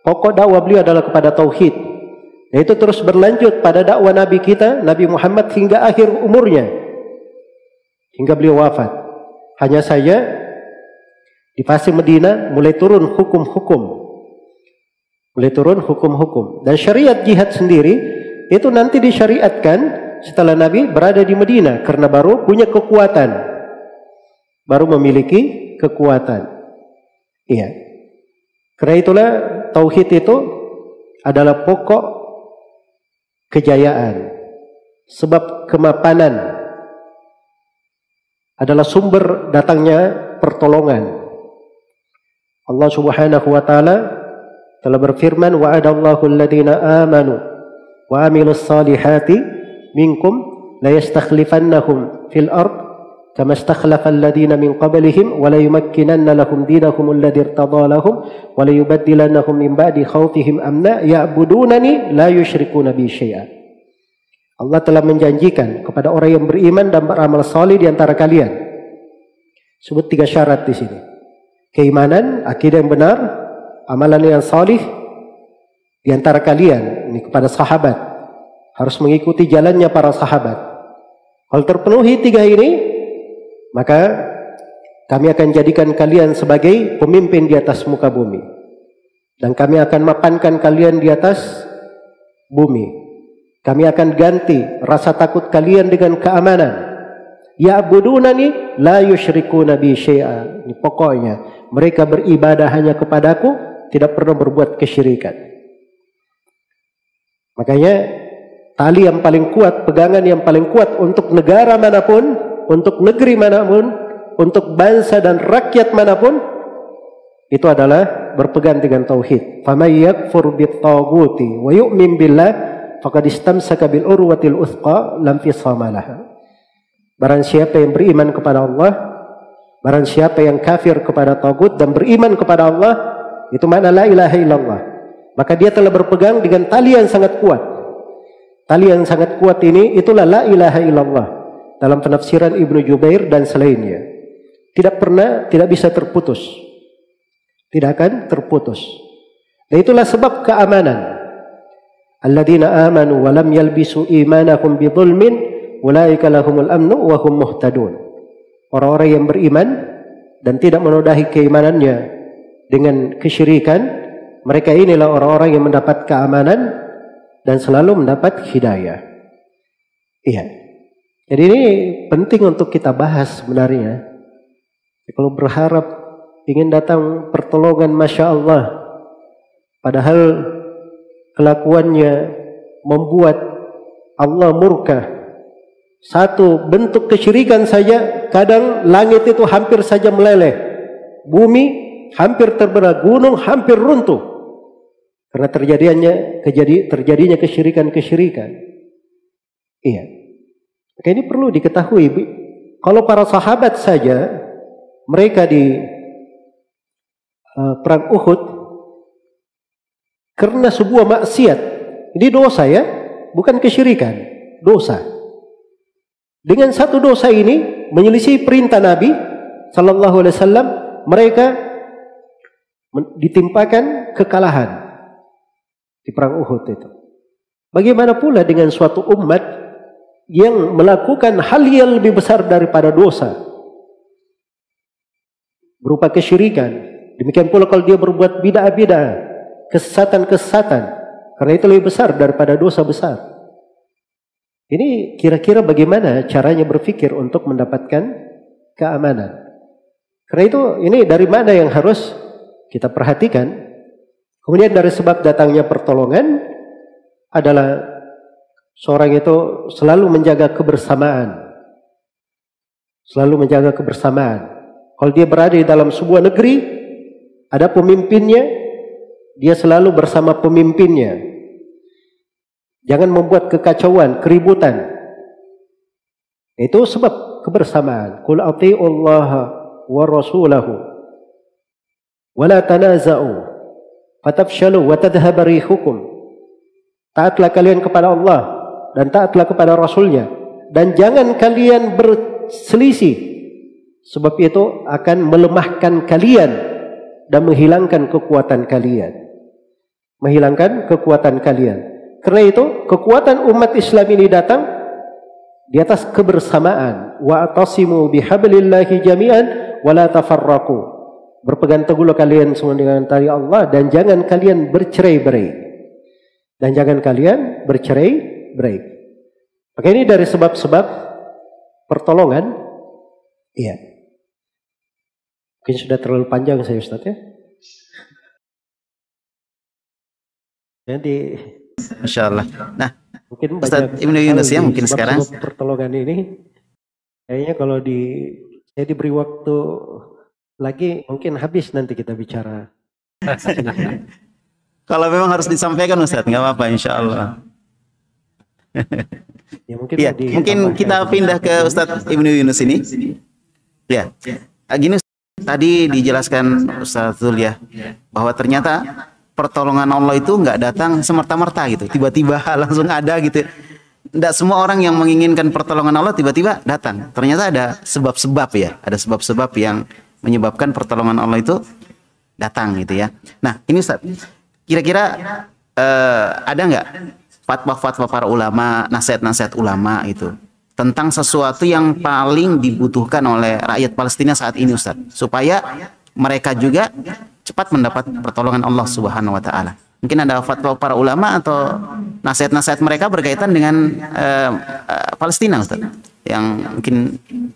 pokok dakwah beliau adalah kepada tauhid. Dan itu terus berlanjut pada dakwah Nabi kita, Nabi Muhammad hingga akhir umurnya. Hingga beliau wafat. Hanya saja di fase Medina mulai turun hukum-hukum Mulai turun hukum-hukum. Dan syariat jihad sendiri itu nanti disyariatkan setelah Nabi berada di Medina karena baru punya kekuatan. Baru memiliki kekuatan. Iya. Karena itulah tauhid itu adalah pokok kejayaan. Sebab kemapanan adalah sumber datangnya pertolongan. Allah Subhanahu wa taala telah berfirman wa'adallahu alladhina amanu wa amilus salihati minkum la yastakhlifannahum fil ard wa la yumakkinanna lahum dinahum alladhi irtada lahum wa la yubaddilannahum min ba'di khawfihim amna ya'budunani la yushrikuna bi syai'a Allah telah menjanjikan kepada orang yang beriman dan beramal salih di antara kalian. Sebut tiga syarat di sini. Keimanan, akidah yang benar, amalan yang salih di antara kalian ini kepada sahabat harus mengikuti jalannya para sahabat. Kalau terpenuhi tiga ini, maka kami akan jadikan kalian sebagai pemimpin di atas muka bumi. Dan kami akan mapankan kalian di atas bumi. Kami akan ganti rasa takut kalian dengan keamanan. Ya Ya'budunani la yusyrikuna bi syai'a. Ini pokoknya mereka beribadah hanya kepadaku tidak pernah berbuat kesyirikan. Makanya tali yang paling kuat, pegangan yang paling kuat untuk negara mana pun, untuk negeri mana pun untuk bangsa dan rakyat mana pun itu adalah berpegang dengan tauhid. Faman yakfur bit-taghuti wa yu'min billah faqad istamsaka bil urwatil uthqa lam fisama Barang siapa yang beriman kepada Allah, barang siapa yang kafir kepada tagut dan beriman kepada Allah, itu makna la ilaha illallah. Maka dia telah berpegang dengan tali yang sangat kuat. Tali yang sangat kuat ini itulah la ilaha illallah dalam penafsiran Ibnu Jubair dan selainnya. Tidak pernah tidak bisa terputus. Tidak akan terputus. Dan itulah sebab keamanan. Alladzina amanu wa lam yalbisu imanahum bidzulmin ulaika lahumul amnu wa hum muhtadun. Orang-orang yang beriman dan tidak menodai keimanannya dengan kesyirikan mereka inilah orang-orang yang mendapat keamanan dan selalu mendapat hidayah. Iya. Jadi ini penting untuk kita bahas sebenarnya. Kalau berharap ingin datang pertolongan Masya Allah. Padahal kelakuannya membuat Allah murka. Satu bentuk kesyirikan saja kadang langit itu hampir saja meleleh. Bumi hampir terbelah, gunung hampir runtuh. Karena terjadinya kejadi, terjadinya kesyirikan-kesyirikan. Iya. Maka ini perlu diketahui. Kalau para sahabat saja mereka di uh, perang Uhud karena sebuah maksiat. Ini dosa ya, bukan kesyirikan, dosa. Dengan satu dosa ini menyelisih perintah Nabi sallallahu alaihi wasallam, mereka ditimpakan kekalahan di perang Uhud itu. Bagaimana pula dengan suatu umat yang melakukan hal yang lebih besar daripada dosa berupa kesyirikan. Demikian pula kalau dia berbuat bid'ah-bid'ah, kesesatan-kesesatan, karena itu lebih besar daripada dosa besar. Ini kira-kira bagaimana caranya berpikir untuk mendapatkan keamanan. Karena itu ini dari mana yang harus kita perhatikan Kemudian dari sebab datangnya pertolongan adalah seorang itu selalu menjaga kebersamaan. Selalu menjaga kebersamaan. Kalau dia berada di dalam sebuah negeri, ada pemimpinnya, dia selalu bersama pemimpinnya. Jangan membuat kekacauan, keributan. Itu sebab kebersamaan. Qul Allah wa rasulahu wa la tanaza'u fatafshalu wa tadhhab rihukum. Taatlah kalian kepada Allah dan taatlah kepada Rasulnya dan jangan kalian berselisih sebab itu akan melemahkan kalian dan menghilangkan kekuatan kalian. Menghilangkan kekuatan kalian. Karena itu kekuatan umat Islam ini datang di atas kebersamaan. Wa atasimu bihablillahi jami'an wa la. Berpegang teguhlah kalian semua dengan tali Allah dan jangan kalian bercerai-berai. Dan jangan kalian bercerai-berai. Maka ini dari sebab-sebab pertolongan. Iya. Mungkin sudah terlalu panjang saya Ustaz ya. Jadi Masya Allah. Nah, mungkin Ustaz Ibnu Yunus ya mungkin sekarang. Pertolongan ini kayaknya kalau di saya diberi waktu lagi mungkin habis nanti kita bicara. Kalau memang harus disampaikan Ustaz, nggak apa-apa insya Allah. Ya, mungkin, ya, mungkin kita pindah ke Ustadz Ibnu Yunus ini. Ya, gini tadi dijelaskan Ustadz Zul ya, bahwa ternyata pertolongan Allah itu nggak datang semerta-merta gitu, tiba-tiba langsung ada gitu. Tidak semua orang yang menginginkan pertolongan Allah tiba-tiba datang. Ternyata ada sebab-sebab ya, ada sebab-sebab yang menyebabkan pertolongan Allah itu datang gitu ya. Nah ini Ustaz, kira-kira uh, ada nggak fatwa-fatwa para ulama, nasihat-nasihat ulama itu tentang sesuatu yang paling dibutuhkan oleh rakyat Palestina saat ini Ustaz, supaya mereka juga cepat mendapat pertolongan Allah Subhanahu wa taala. Mungkin ada fatwa para ulama atau nasihat-nasihat mereka berkaitan dengan uh, uh, Palestina Ustaz yang mungkin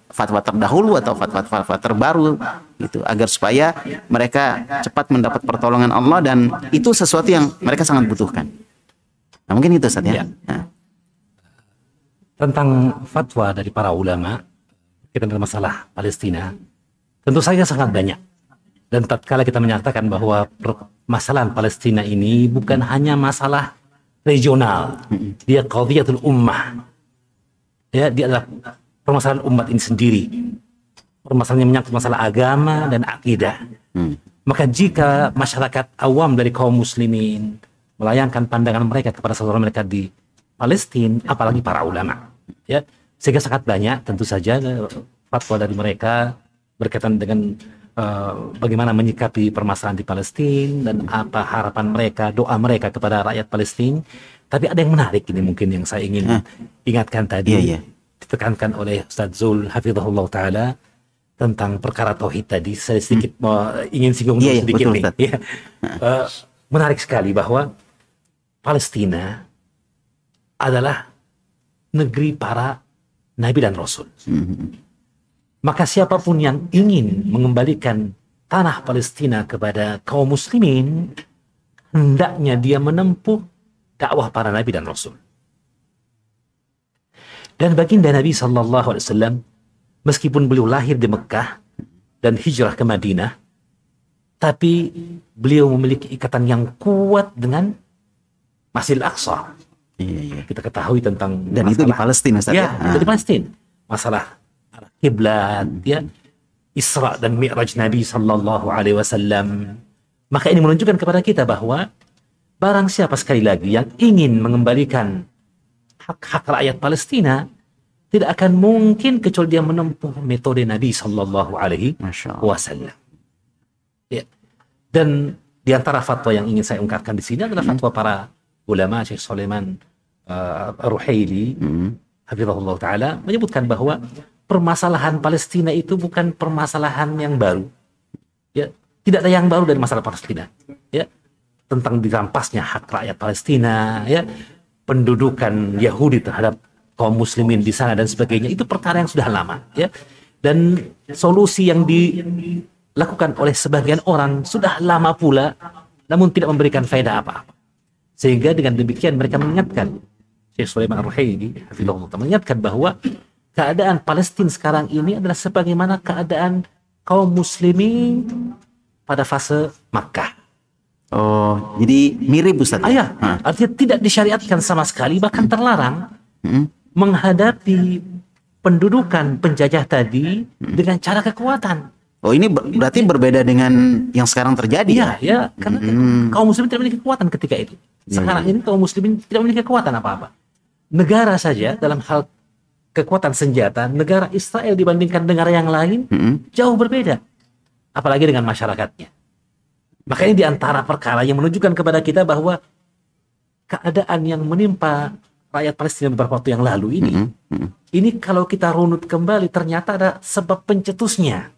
fatwa terdahulu atau fatwa-fatwa terbaru gitu agar supaya mereka cepat mendapat pertolongan Allah dan itu sesuatu yang mereka sangat butuhkan. Nah, mungkin itu saja. Ya. Nah. Tentang fatwa dari para ulama kita dengan masalah Palestina, Tentu saja sangat banyak. Dan tatkala kita menyatakan bahwa permasalahan Palestina ini bukan hanya masalah regional, dia qadhiyatul ummah. Ya, dia adalah permasalahan umat ini sendiri. Permasalahan yang menyangkut masalah agama dan akidah. Maka jika masyarakat awam dari kaum muslimin melayangkan pandangan mereka kepada saudara mereka di Palestina, apalagi para ulama, ya, sehingga sangat banyak tentu saja eh, fatwa dari mereka berkaitan dengan uh, bagaimana menyikapi permasalahan di Palestina dan apa harapan mereka, doa mereka kepada rakyat Palestina. Tapi ada yang menarik ini mungkin yang saya ingin ingatkan tadi. Iya, iya. Ditekankan oleh Ustaz Zul Hafizahullah Ta'ala tentang perkara tauhid tadi. Saya sedikit mau ingin singgung Iya, iya, sedikit betul, nih. Ya. Eh, menarik sekali bahwa Palestina adalah negeri para nabi dan rasul. Maka siapa pun yang ingin mengembalikan tanah Palestina kepada kaum muslimin, hendaknya dia menempuh dakwah para nabi dan rasul. Dan baginda Nabi Wasallam, meskipun beliau lahir di Mekah dan hijrah ke Madinah, tapi beliau memiliki ikatan yang kuat dengan Masjidil Aqsa. Iya, iya. Kita ketahui tentang Dan itu di masalah- Palestina, Ustaz ya, ya? itu di Ah. Palestina. Masalah arah kiblat, ya, Isra dan Mi'raj Nabi Sallallahu Alaihi Wasallam. Maka ini menunjukkan kepada kita bahwa barang siapa sekali lagi yang ingin mengembalikan hak-hak rakyat Palestina tidak akan mungkin kecuali dia menempuh metode Nabi Sallallahu Alaihi. Wasallam. Ya. Dan di antara fatwa yang ingin saya ungkapkan di sini adalah fatwa para ulama Syekh Sulaiman uh, Ruhaili Hafizahullah Ta'ala menyebutkan bahwa permasalahan Palestina itu bukan permasalahan yang baru. Ya, tidak ada yang baru dari masalah Palestina. Ya, tentang dirampasnya hak rakyat Palestina, ya, pendudukan Yahudi terhadap kaum muslimin di sana dan sebagainya itu perkara yang sudah lama, ya. Dan solusi yang dilakukan oleh sebagian orang sudah lama pula namun tidak memberikan faedah apa-apa. Sehingga dengan demikian mereka mengingatkan Syekh Sulaiman Ar-Ruhaili mengingatkan bahwa keadaan Palestina sekarang ini adalah sebagaimana keadaan kaum muslimin pada fase Makkah. Oh, jadi mirip Ustaz. ya? Ayah, Ah. artinya tidak disyariatkan sama sekali, bahkan terlarang menghadapi pendudukan penjajah tadi dengan cara kekuatan. Oh, ini ber- berarti berbeda dengan yang sekarang terjadi Iya, ya? ya, karena kaum muslimin tidak memiliki kekuatan ketika itu. Sekarang ini kaum muslimin tidak memiliki kekuatan apa-apa. Negara saja dalam hal kekuatan senjata, negara Israel dibandingkan negara yang lain jauh berbeda. Apalagi dengan masyarakatnya. Makanya di antara perkara yang menunjukkan kepada kita bahwa keadaan yang menimpa rakyat Palestina beberapa waktu yang lalu ini, ini kalau kita runut kembali ternyata ada sebab pencetusnya.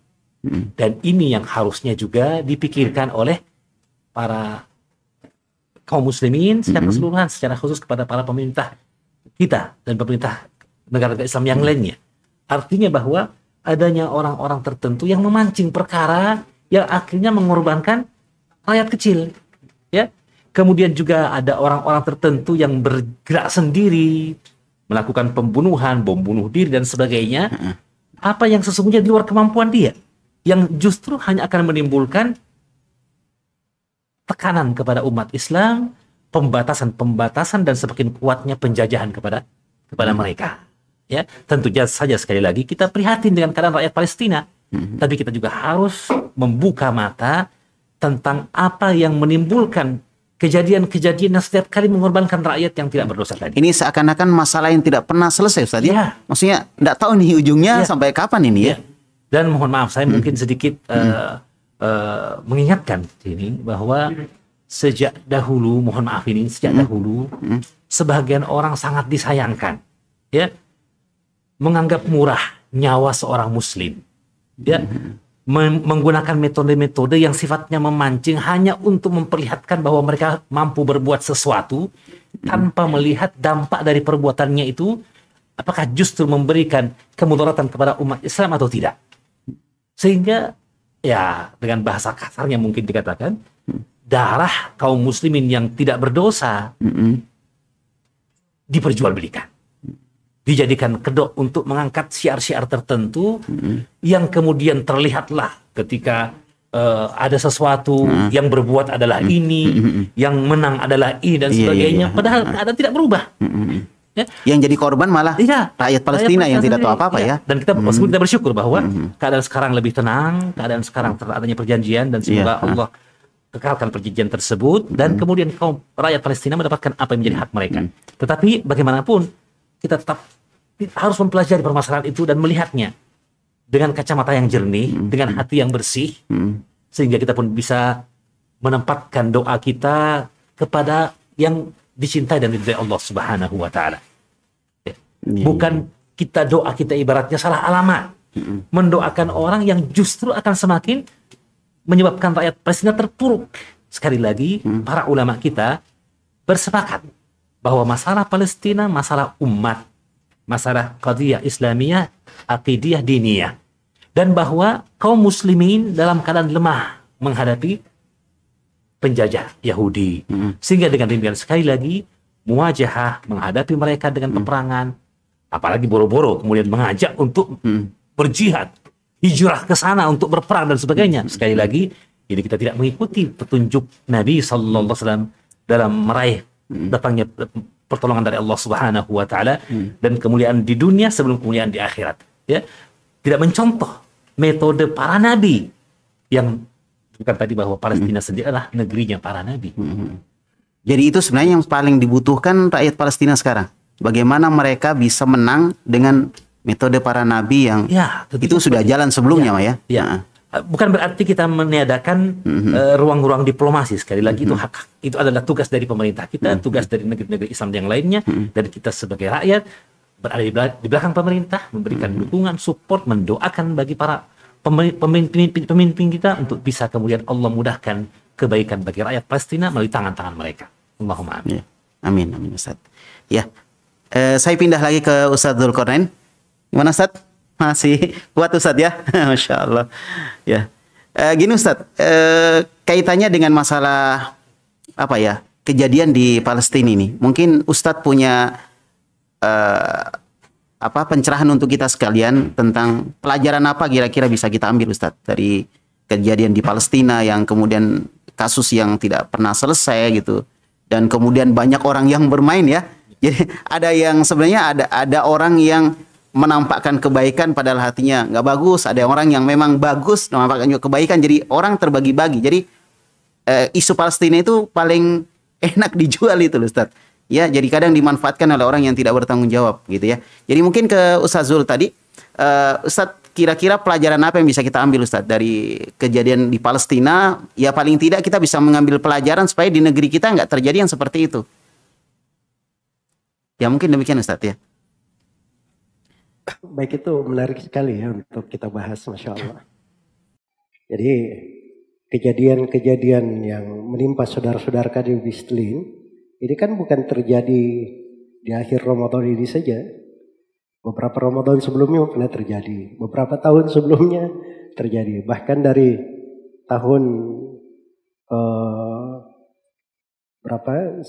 Dan ini yang harusnya juga dipikirkan oleh para kaum muslimin secara keseluruhan, secara khusus kepada para pemerintah kita dan pemerintah negara Islam yang lainnya. Artinya bahwa adanya orang-orang tertentu yang memancing perkara yang akhirnya mengorbankan rakyat kecil. Ya. Kemudian juga ada orang-orang tertentu yang bergerak sendiri, melakukan pembunuhan, bom bunuh diri dan sebagainya. Apa yang sesungguhnya di luar kemampuan dia, yang justru hanya akan menimbulkan tekanan kepada umat Islam, pembatasan-pembatasan dan semakin kuatnya penjajahan kepada kepada mereka. Ya, tentunya saja sekali lagi kita prihatin dengan keadaan rakyat Palestina, tapi kita juga harus membuka mata tentang apa yang menimbulkan kejadian-kejadian yang setiap kali mengorbankan rakyat yang tidak berdosa tadi. Ini seakan-akan masalah yang tidak pernah selesai Ustaz ya? Iya. Maksudnya enggak tahu nih ujungnya Iya. sampai kapan ini ya? Ya. Dan mohon maaf saya mungkin sedikit eh, eh, mengingatkan ini bahwa sejak dahulu mohon maaf ini sejak dahulu sebagian orang sangat disayangkan ya. Menganggap murah nyawa seorang muslim ya. Mem- menggunakan metode-metode yang sifatnya memancing hanya untuk memperlihatkan bahwa mereka mampu berbuat sesuatu tanpa melihat dampak dari perbuatannya itu apakah justru memberikan kemudaratan kepada umat Islam atau tidak sehingga ya dengan bahasa kasarnya mungkin dikatakan darah kaum muslimin yang tidak berdosa diperjualbelikan. Dijadikan kedok untuk mengangkat syiar-syiar tertentu yang kemudian terlihatlah ketika eh, ada sesuatu yang berbuat adalah ini, yang menang adalah ini dan Iya, iya, sebagainya. iya. Padahal keadaan tidak berubah. Ya. Yang jadi korban malah Iya. rakyat Palestina yang tidak tahu apa-apa ya. Dan kita kita bersyukur bahwa keadaan sekarang lebih tenang, keadaan sekarang teradanya perjanjian dan semoga Iya. Allah kekalkan perjanjian tersebut dan kemudian kaum rakyat Palestina mendapatkan apa yang menjadi hak mereka. Tetapi bagaimanapun kita tetap harus mempelajari permasalahan itu dan melihatnya dengan kacamata yang jernih, dengan hati yang bersih, sehingga kita pun bisa menempatkan doa kita kepada yang dicintai dan diridai Allah Subhanahu wa taala. Ya. Iya, Bukan kita doa kita ibaratnya salah alamat. Mendoakan orang yang justru akan semakin menyebabkan rakyat Palestina terpuruk. Sekali lagi, para ulama kita bersepakat bahwa masalah Palestina masalah umat, masalah qadiyah Islamiyah, akidiyah diniyah. Dan bahwa kaum muslimin dalam keadaan lemah menghadapi penjajah Yahudi. Sehingga dengan demikian sekali lagi muwajahah menghadapi mereka dengan peperangan, apalagi boro-boro kemudian mengajak untuk berjihad, hijrah ke sana untuk berperang dan sebagainya. Sekali lagi ini kita tidak mengikuti petunjuk Nabi Sallallahu Alaihi Wasallam dalam meraih datangnya pertolongan dari Allah Subhanahu Wa Taala dan kemuliaan di dunia sebelum kemuliaan di akhirat. Ya, tidak mencontoh metode para nabi yang bukan tadi bahwa Palestina sendiri adalah negerinya para nabi. Jadi itu sebenarnya yang paling dibutuhkan rakyat Palestina sekarang. Bagaimana mereka bisa menang dengan metode para nabi yang Ya, tentu itu sudah jalan sebelumnya, ya. Ya. Nah, Bukan berarti kita meniadakan eh, ruang-ruang diplomasi. Sekali lagi itu hak itu adalah tugas dari pemerintah kita, tugas dari negeri-negeri Islam yang lainnya, dan kita sebagai rakyat berada di bela- di belakang pemerintah, memberikan dukungan, support, mendoakan bagi para pemimpin pemimpin kita untuk bisa kemudian Allah mudahkan kebaikan bagi rakyat Palestina melalui tangan-tangan mereka. Allahumma amin. Ya. Amin, amin Ustaz. Ya, eh, saya pindah lagi ke Ustaz Dzulkarnain. Gimana Ustaz? Masih kuat Ustaz ya? Masya Allah. Ya, Eh, gini Ustaz, eh, kaitannya dengan masalah apa ya kejadian di Palestina ini. Mungkin Ustadz punya eh, apa pencerahan untuk kita sekalian tentang pelajaran apa kira-kira bisa kita ambil Ustadz? Dari kejadian di Palestina yang kemudian kasus yang tidak pernah selesai gitu. Dan kemudian banyak orang yang bermain ya. Jadi ada yang sebenarnya ada ada orang yang menampakkan kebaikan padahal hatinya nggak bagus. Ada orang yang memang bagus menampakkan juga kebaikan. Jadi orang terbagi-bagi. Jadi eh, isu Palestina itu paling enak dijual itu Ustaz. Ya, jadi kadang dimanfaatkan oleh orang yang tidak bertanggung jawab gitu ya. Jadi mungkin ke Ustaz Zul tadi, eh Ustaz kira-kira pelajaran apa yang bisa kita ambil Ustaz dari kejadian di Palestina? Ya paling tidak kita bisa mengambil pelajaran supaya di negeri kita nggak terjadi yang seperti itu. Ya mungkin demikian Ustaz ya. Baik itu menarik sekali ya untuk kita bahas, masya Allah. Jadi kejadian-kejadian yang menimpa saudara-saudara kami di Bistlin ini kan bukan terjadi di akhir Ramadan ini saja. Beberapa Ramadan sebelumnya pernah terjadi, beberapa tahun sebelumnya terjadi, bahkan dari tahun eh, berapa?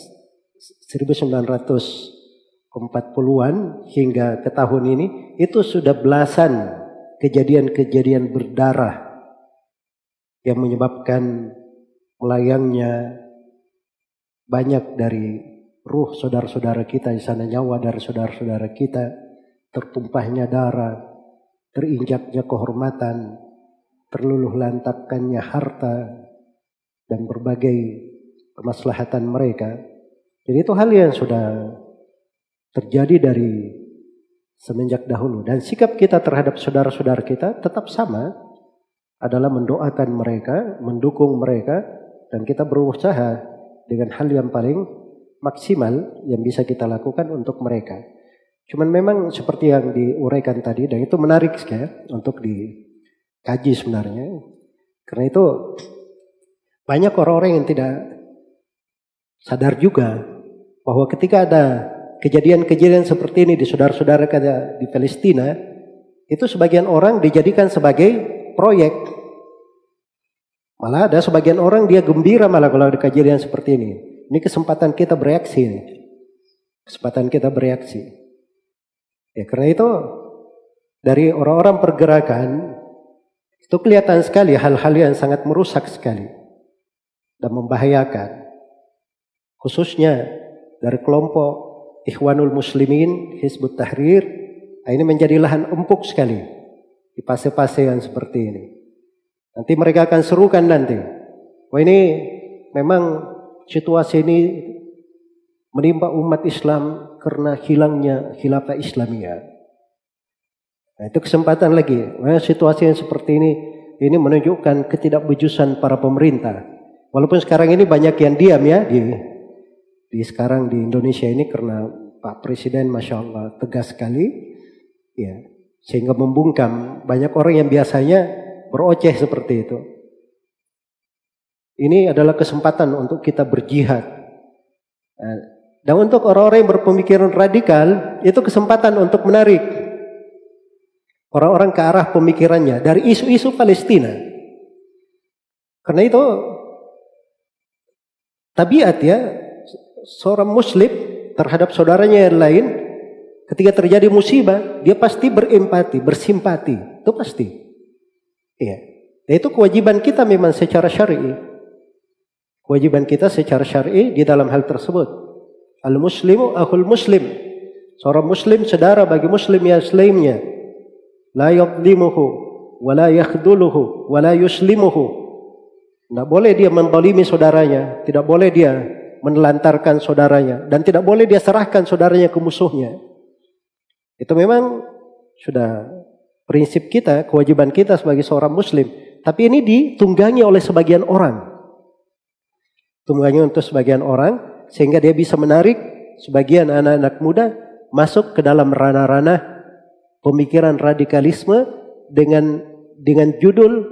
1940-an hingga ke tahun ini itu sudah belasan kejadian-kejadian berdarah yang menyebabkan melayangnya banyak dari ruh saudara-saudara kita di sana nyawa dari saudara-saudara kita tertumpahnya darah terinjaknya kehormatan terluluh lantakannya harta dan berbagai kemaslahatan mereka. Jadi itu hal yang sudah terjadi dari semenjak dahulu. Dan sikap kita terhadap saudara-saudara kita tetap sama adalah mendoakan mereka, mendukung mereka dan kita berusaha dengan hal yang paling maksimal yang bisa kita lakukan untuk mereka. Cuman memang seperti yang diuraikan tadi dan itu menarik sekali untuk dikaji sebenarnya. Karena itu banyak orang-orang yang tidak sadar juga bahwa ketika ada kejadian-kejadian seperti ini di saudara-saudara kita di Palestina, itu sebagian orang dijadikan sebagai proyek. Malah ada sebagian orang dia gembira malah kalau ada kejadian seperti ini. Ini kesempatan kita bereaksi. Kesempatan kita bereaksi. Ya karena itu dari orang-orang pergerakan itu kelihatan sekali hal-hal yang sangat merusak sekali dan membahayakan. Khususnya dari kelompok Ikhwanul Muslimin, Hizbut Tahrir, nah ini menjadi lahan empuk sekali di fase-fase yang seperti ini. Nanti mereka akan serukan nanti. Wah ini memang situasi ini menimpa umat Islam karena hilangnya khilafah Islamiyah. Nah, itu kesempatan lagi. Nah, situasi yang seperti ini ini menunjukkan ketidakbejusan para pemerintah. Walaupun sekarang ini banyak yang diam ya di di sekarang di Indonesia ini karena Pak Presiden Masya Allah tegas sekali ya sehingga membungkam banyak orang yang biasanya beroceh seperti itu. Ini adalah kesempatan untuk kita berjihad. Nah, dan untuk orang-orang yang berpemikiran radikal, itu kesempatan untuk menarik orang-orang ke arah pemikirannya dari isu-isu Palestina. Karena itu tabiat ya seorang muslim terhadap saudaranya yang lain ketika terjadi musibah dia pasti berempati, bersimpati. Itu pasti. Iya. Dan itu kewajiban kita memang secara syar'i. Kewajiban kita secara syar'i di dalam hal tersebut. Al-muslimu akhul muslim. Seorang muslim saudara bagi muslim yang lainnya. La yadlimuhu wa la yakhduluhu wa la yuslimuhu. Tidak boleh dia mendolimi saudaranya. Tidak boleh dia menelantarkan saudaranya dan tidak boleh dia serahkan saudaranya ke musuhnya. Itu memang sudah prinsip kita, kewajiban kita sebagai seorang muslim. Tapi ini ditunggangi oleh sebagian orang. Tunggangi untuk sebagian orang sehingga dia bisa menarik sebagian anak-anak muda masuk ke dalam ranah-ranah pemikiran radikalisme dengan dengan judul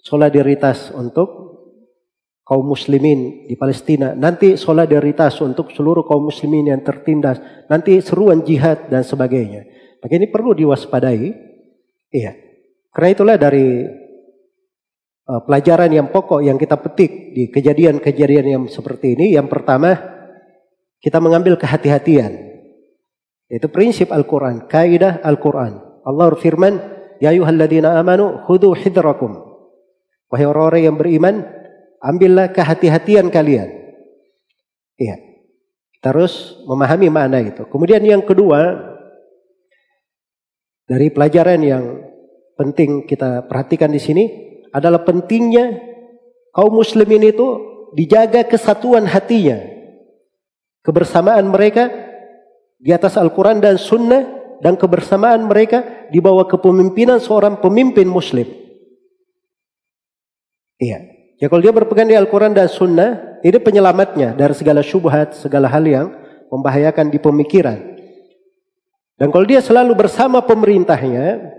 solidaritas untuk kaum muslimin di Palestina, nanti solidaritas untuk seluruh kaum muslimin yang tertindas, nanti seruan jihad dan sebagainya. Maka ini perlu diwaspadai. Iya. Karena itulah dari uh, pelajaran yang pokok yang kita petik di kejadian-kejadian yang seperti ini, yang pertama kita mengambil kehati-hatian. Itu prinsip Al-Quran, kaidah Al-Quran. Allah berfirman, Ya ayuhalladzina amanu khudu hidrakum. Wahai orang-orang yang beriman, ambillah kehati-hatian kalian. Iya. Terus memahami makna itu. Kemudian yang kedua, dari pelajaran yang penting kita perhatikan di sini adalah pentingnya kaum muslimin itu dijaga kesatuan hatinya. Kebersamaan mereka di atas Al-Quran dan Sunnah dan kebersamaan mereka di bawah kepemimpinan seorang pemimpin muslim. Iya. Ya kalau dia berpegang di Al-Quran dan Sunnah, ini penyelamatnya dari segala syubhat, segala hal yang membahayakan di pemikiran. Dan kalau dia selalu bersama pemerintahnya,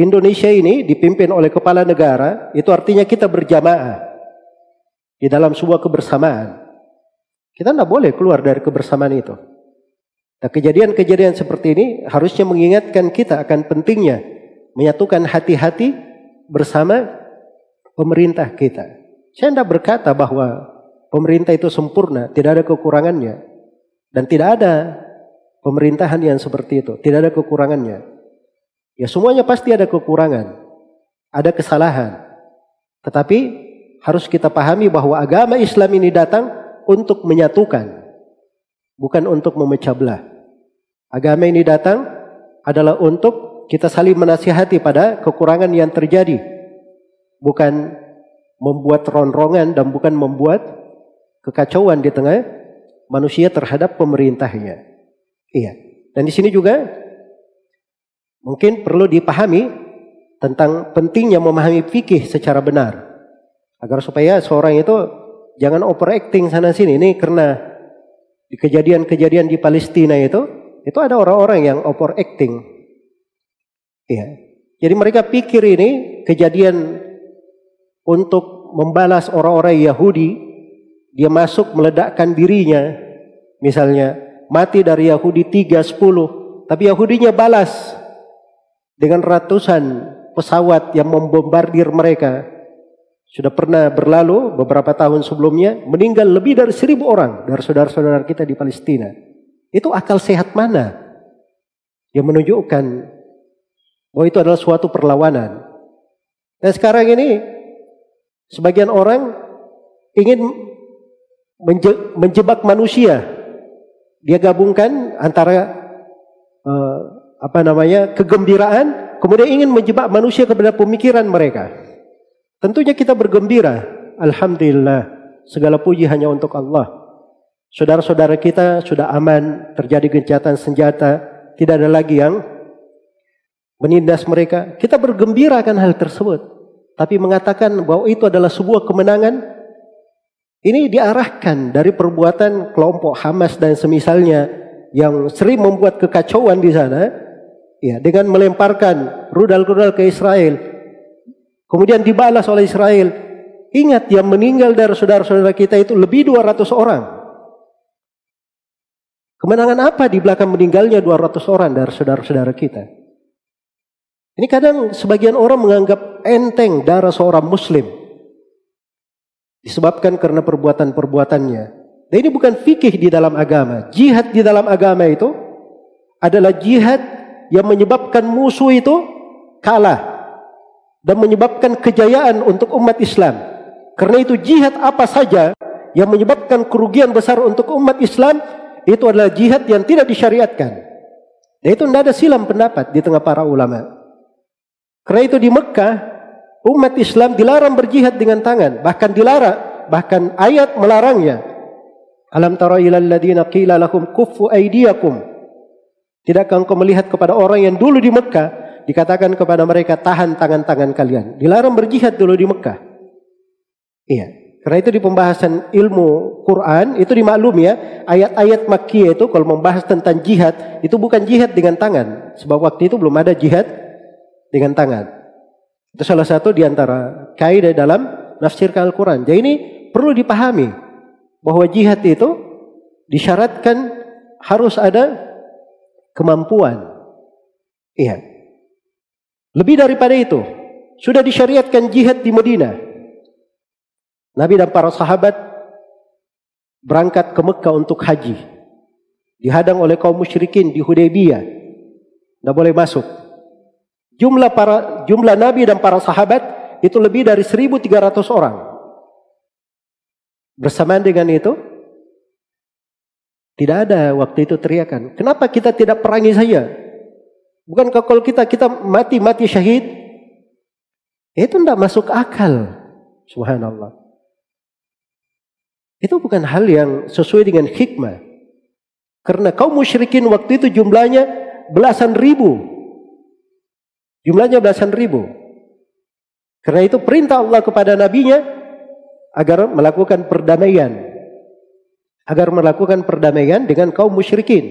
Indonesia ini dipimpin oleh kepala negara, itu artinya kita berjamaah di dalam sebuah kebersamaan. Kita tidak boleh keluar dari kebersamaan itu. Nah, kejadian-kejadian seperti ini harusnya mengingatkan kita akan pentingnya menyatukan hati-hati bersama pemerintah kita. Saya tidak berkata bahwa pemerintah itu sempurna, tidak ada kekurangannya. Dan tidak ada pemerintahan yang seperti itu, tidak ada kekurangannya. Ya semuanya pasti ada kekurangan, ada kesalahan. Tetapi harus kita pahami bahwa agama Islam ini datang untuk menyatukan, bukan untuk memecah belah. Agama ini datang adalah untuk kita saling menasihati pada kekurangan yang terjadi bukan membuat ronrongan dan bukan membuat kekacauan di tengah manusia terhadap pemerintahnya. Iya. Dan di sini juga mungkin perlu dipahami tentang pentingnya memahami fikih secara benar. Agar supaya seorang itu jangan overacting sana sini. Ini karena di kejadian-kejadian di Palestina itu, itu ada orang-orang yang overacting. Iya. Jadi mereka pikir ini kejadian untuk membalas orang-orang Yahudi, dia masuk meledakkan dirinya. Misalnya, mati dari Yahudi 3, 10. Tapi Yahudinya balas dengan ratusan pesawat yang membombardir mereka. Sudah pernah berlalu beberapa tahun sebelumnya, meninggal lebih dari seribu orang dari saudara-saudara kita di Palestina. Itu akal sehat mana yang menunjukkan bahwa itu adalah suatu perlawanan. Dan sekarang ini sebagian orang ingin menje menjebak manusia. Dia gabungkan antara uh, apa namanya kegembiraan, kemudian ingin menjebak manusia kepada pemikiran mereka. Tentunya kita bergembira. Alhamdulillah, segala puji hanya untuk Allah. Saudara-saudara kita sudah aman, terjadi gencatan senjata, tidak ada lagi yang menindas mereka. Kita bergembira akan hal tersebut. Tapi mengatakan bahwa itu adalah sebuah kemenangan, ini diarahkan dari perbuatan kelompok Hamas dan semisalnya yang sering membuat kekacauan di sana, ya dengan melemparkan rudal-rudal ke Israel, kemudian dibalas oleh Israel. Ingat yang meninggal dari saudara-saudara kita itu lebih 200 orang. Kemenangan apa di belakang meninggalnya 200 orang dari saudara-saudara kita? Ini kadang sebagian orang menganggap enteng darah seorang muslim. Disebabkan karena perbuatan-perbuatannya. Dan ini bukan fikih di dalam agama. Jihad di dalam agama itu adalah jihad yang menyebabkan musuh itu kalah. Dan menyebabkan kejayaan untuk umat Islam. Karena itu jihad apa saja yang menyebabkan kerugian besar untuk umat Islam itu adalah jihad yang tidak disyariatkan. Dan itu tidak ada silam pendapat di tengah para ulama. Karena itu di Mekah, umat Islam dilarang berjihad dengan tangan. Bahkan dilarang, bahkan ayat melarangnya. Alam tara ilal ladina qila lahum kuffu aydiyakum. Tidakkah engkau melihat kepada orang yang dulu di Mekah, dikatakan kepada mereka tahan tangan-tangan kalian. Dilarang berjihad dulu di Mekah. Iya. Karena itu di pembahasan ilmu Quran itu dimaklum ya ayat-ayat makkiyah itu kalau membahas tentang jihad itu bukan jihad dengan tangan sebab waktu itu belum ada jihad dengan tangan. Itu salah satu di antara kaidah dalam nafsirkan Al-Quran. Jadi ini perlu dipahami bahwa jihad itu disyaratkan harus ada kemampuan. Iya. Lebih daripada itu, sudah disyariatkan jihad di Madinah. Nabi dan para sahabat berangkat ke Mekah untuk haji. Dihadang oleh kaum musyrikin di Hudaybiyah. Tidak boleh masuk. Jumlah para jumlah Nabi dan para sahabat itu lebih dari 1300 orang. Bersamaan dengan itu tidak ada waktu itu teriakan. Kenapa kita tidak perangi saja? Bukankah kalau kita kita mati mati syahid? Itu tidak masuk akal. Subhanallah. Itu bukan hal yang sesuai dengan hikmah. Karena kaum musyrikin waktu itu jumlahnya belasan ribu. Jumlahnya belasan ribu. Karena itu perintah Allah kepada nabinya agar melakukan perdamaian. Agar melakukan perdamaian dengan kaum musyrikin.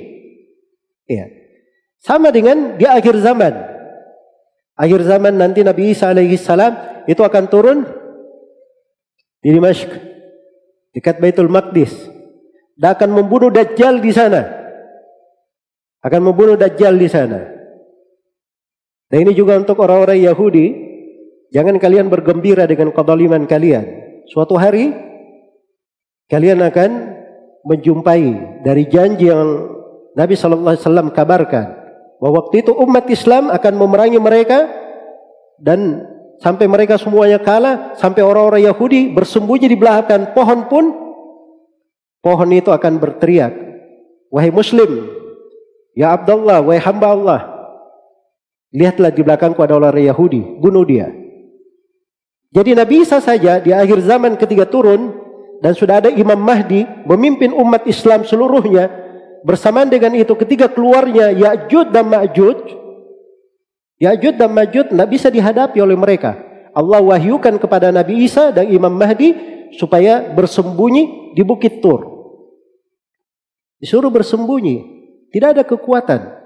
Ya. Sama dengan di akhir zaman. Akhir zaman nanti Nabi Isa alaihi salam itu akan turun di Dimashq dekat Baitul Maqdis. Dan akan membunuh Dajjal di sana. Akan membunuh Dajjal di sana. Dan ini juga untuk orang-orang Yahudi. Jangan kalian bergembira dengan kedoliman kalian. Suatu hari, kalian akan menjumpai dari janji yang Nabi Sallallahu Alaihi Wasallam kabarkan. Bahwa waktu itu umat Islam akan memerangi mereka dan sampai mereka semuanya kalah, sampai orang-orang Yahudi bersembunyi di belakang pohon pun, pohon itu akan berteriak, wahai Muslim, ya Abdullah, wahai hamba Allah, lihatlah di belakangku ada orang Yahudi, bunuh dia. Jadi Nabi Isa saja di akhir zaman ketika turun dan sudah ada Imam Mahdi memimpin umat Islam seluruhnya bersamaan dengan itu ketika keluarnya Ya'jud dan Ma'jud Ya'jud dan Ma'jud tidak bisa dihadapi oleh mereka. Allah wahyukan kepada Nabi Isa dan Imam Mahdi supaya bersembunyi di Bukit Tur. Disuruh bersembunyi. Tidak ada kekuatan.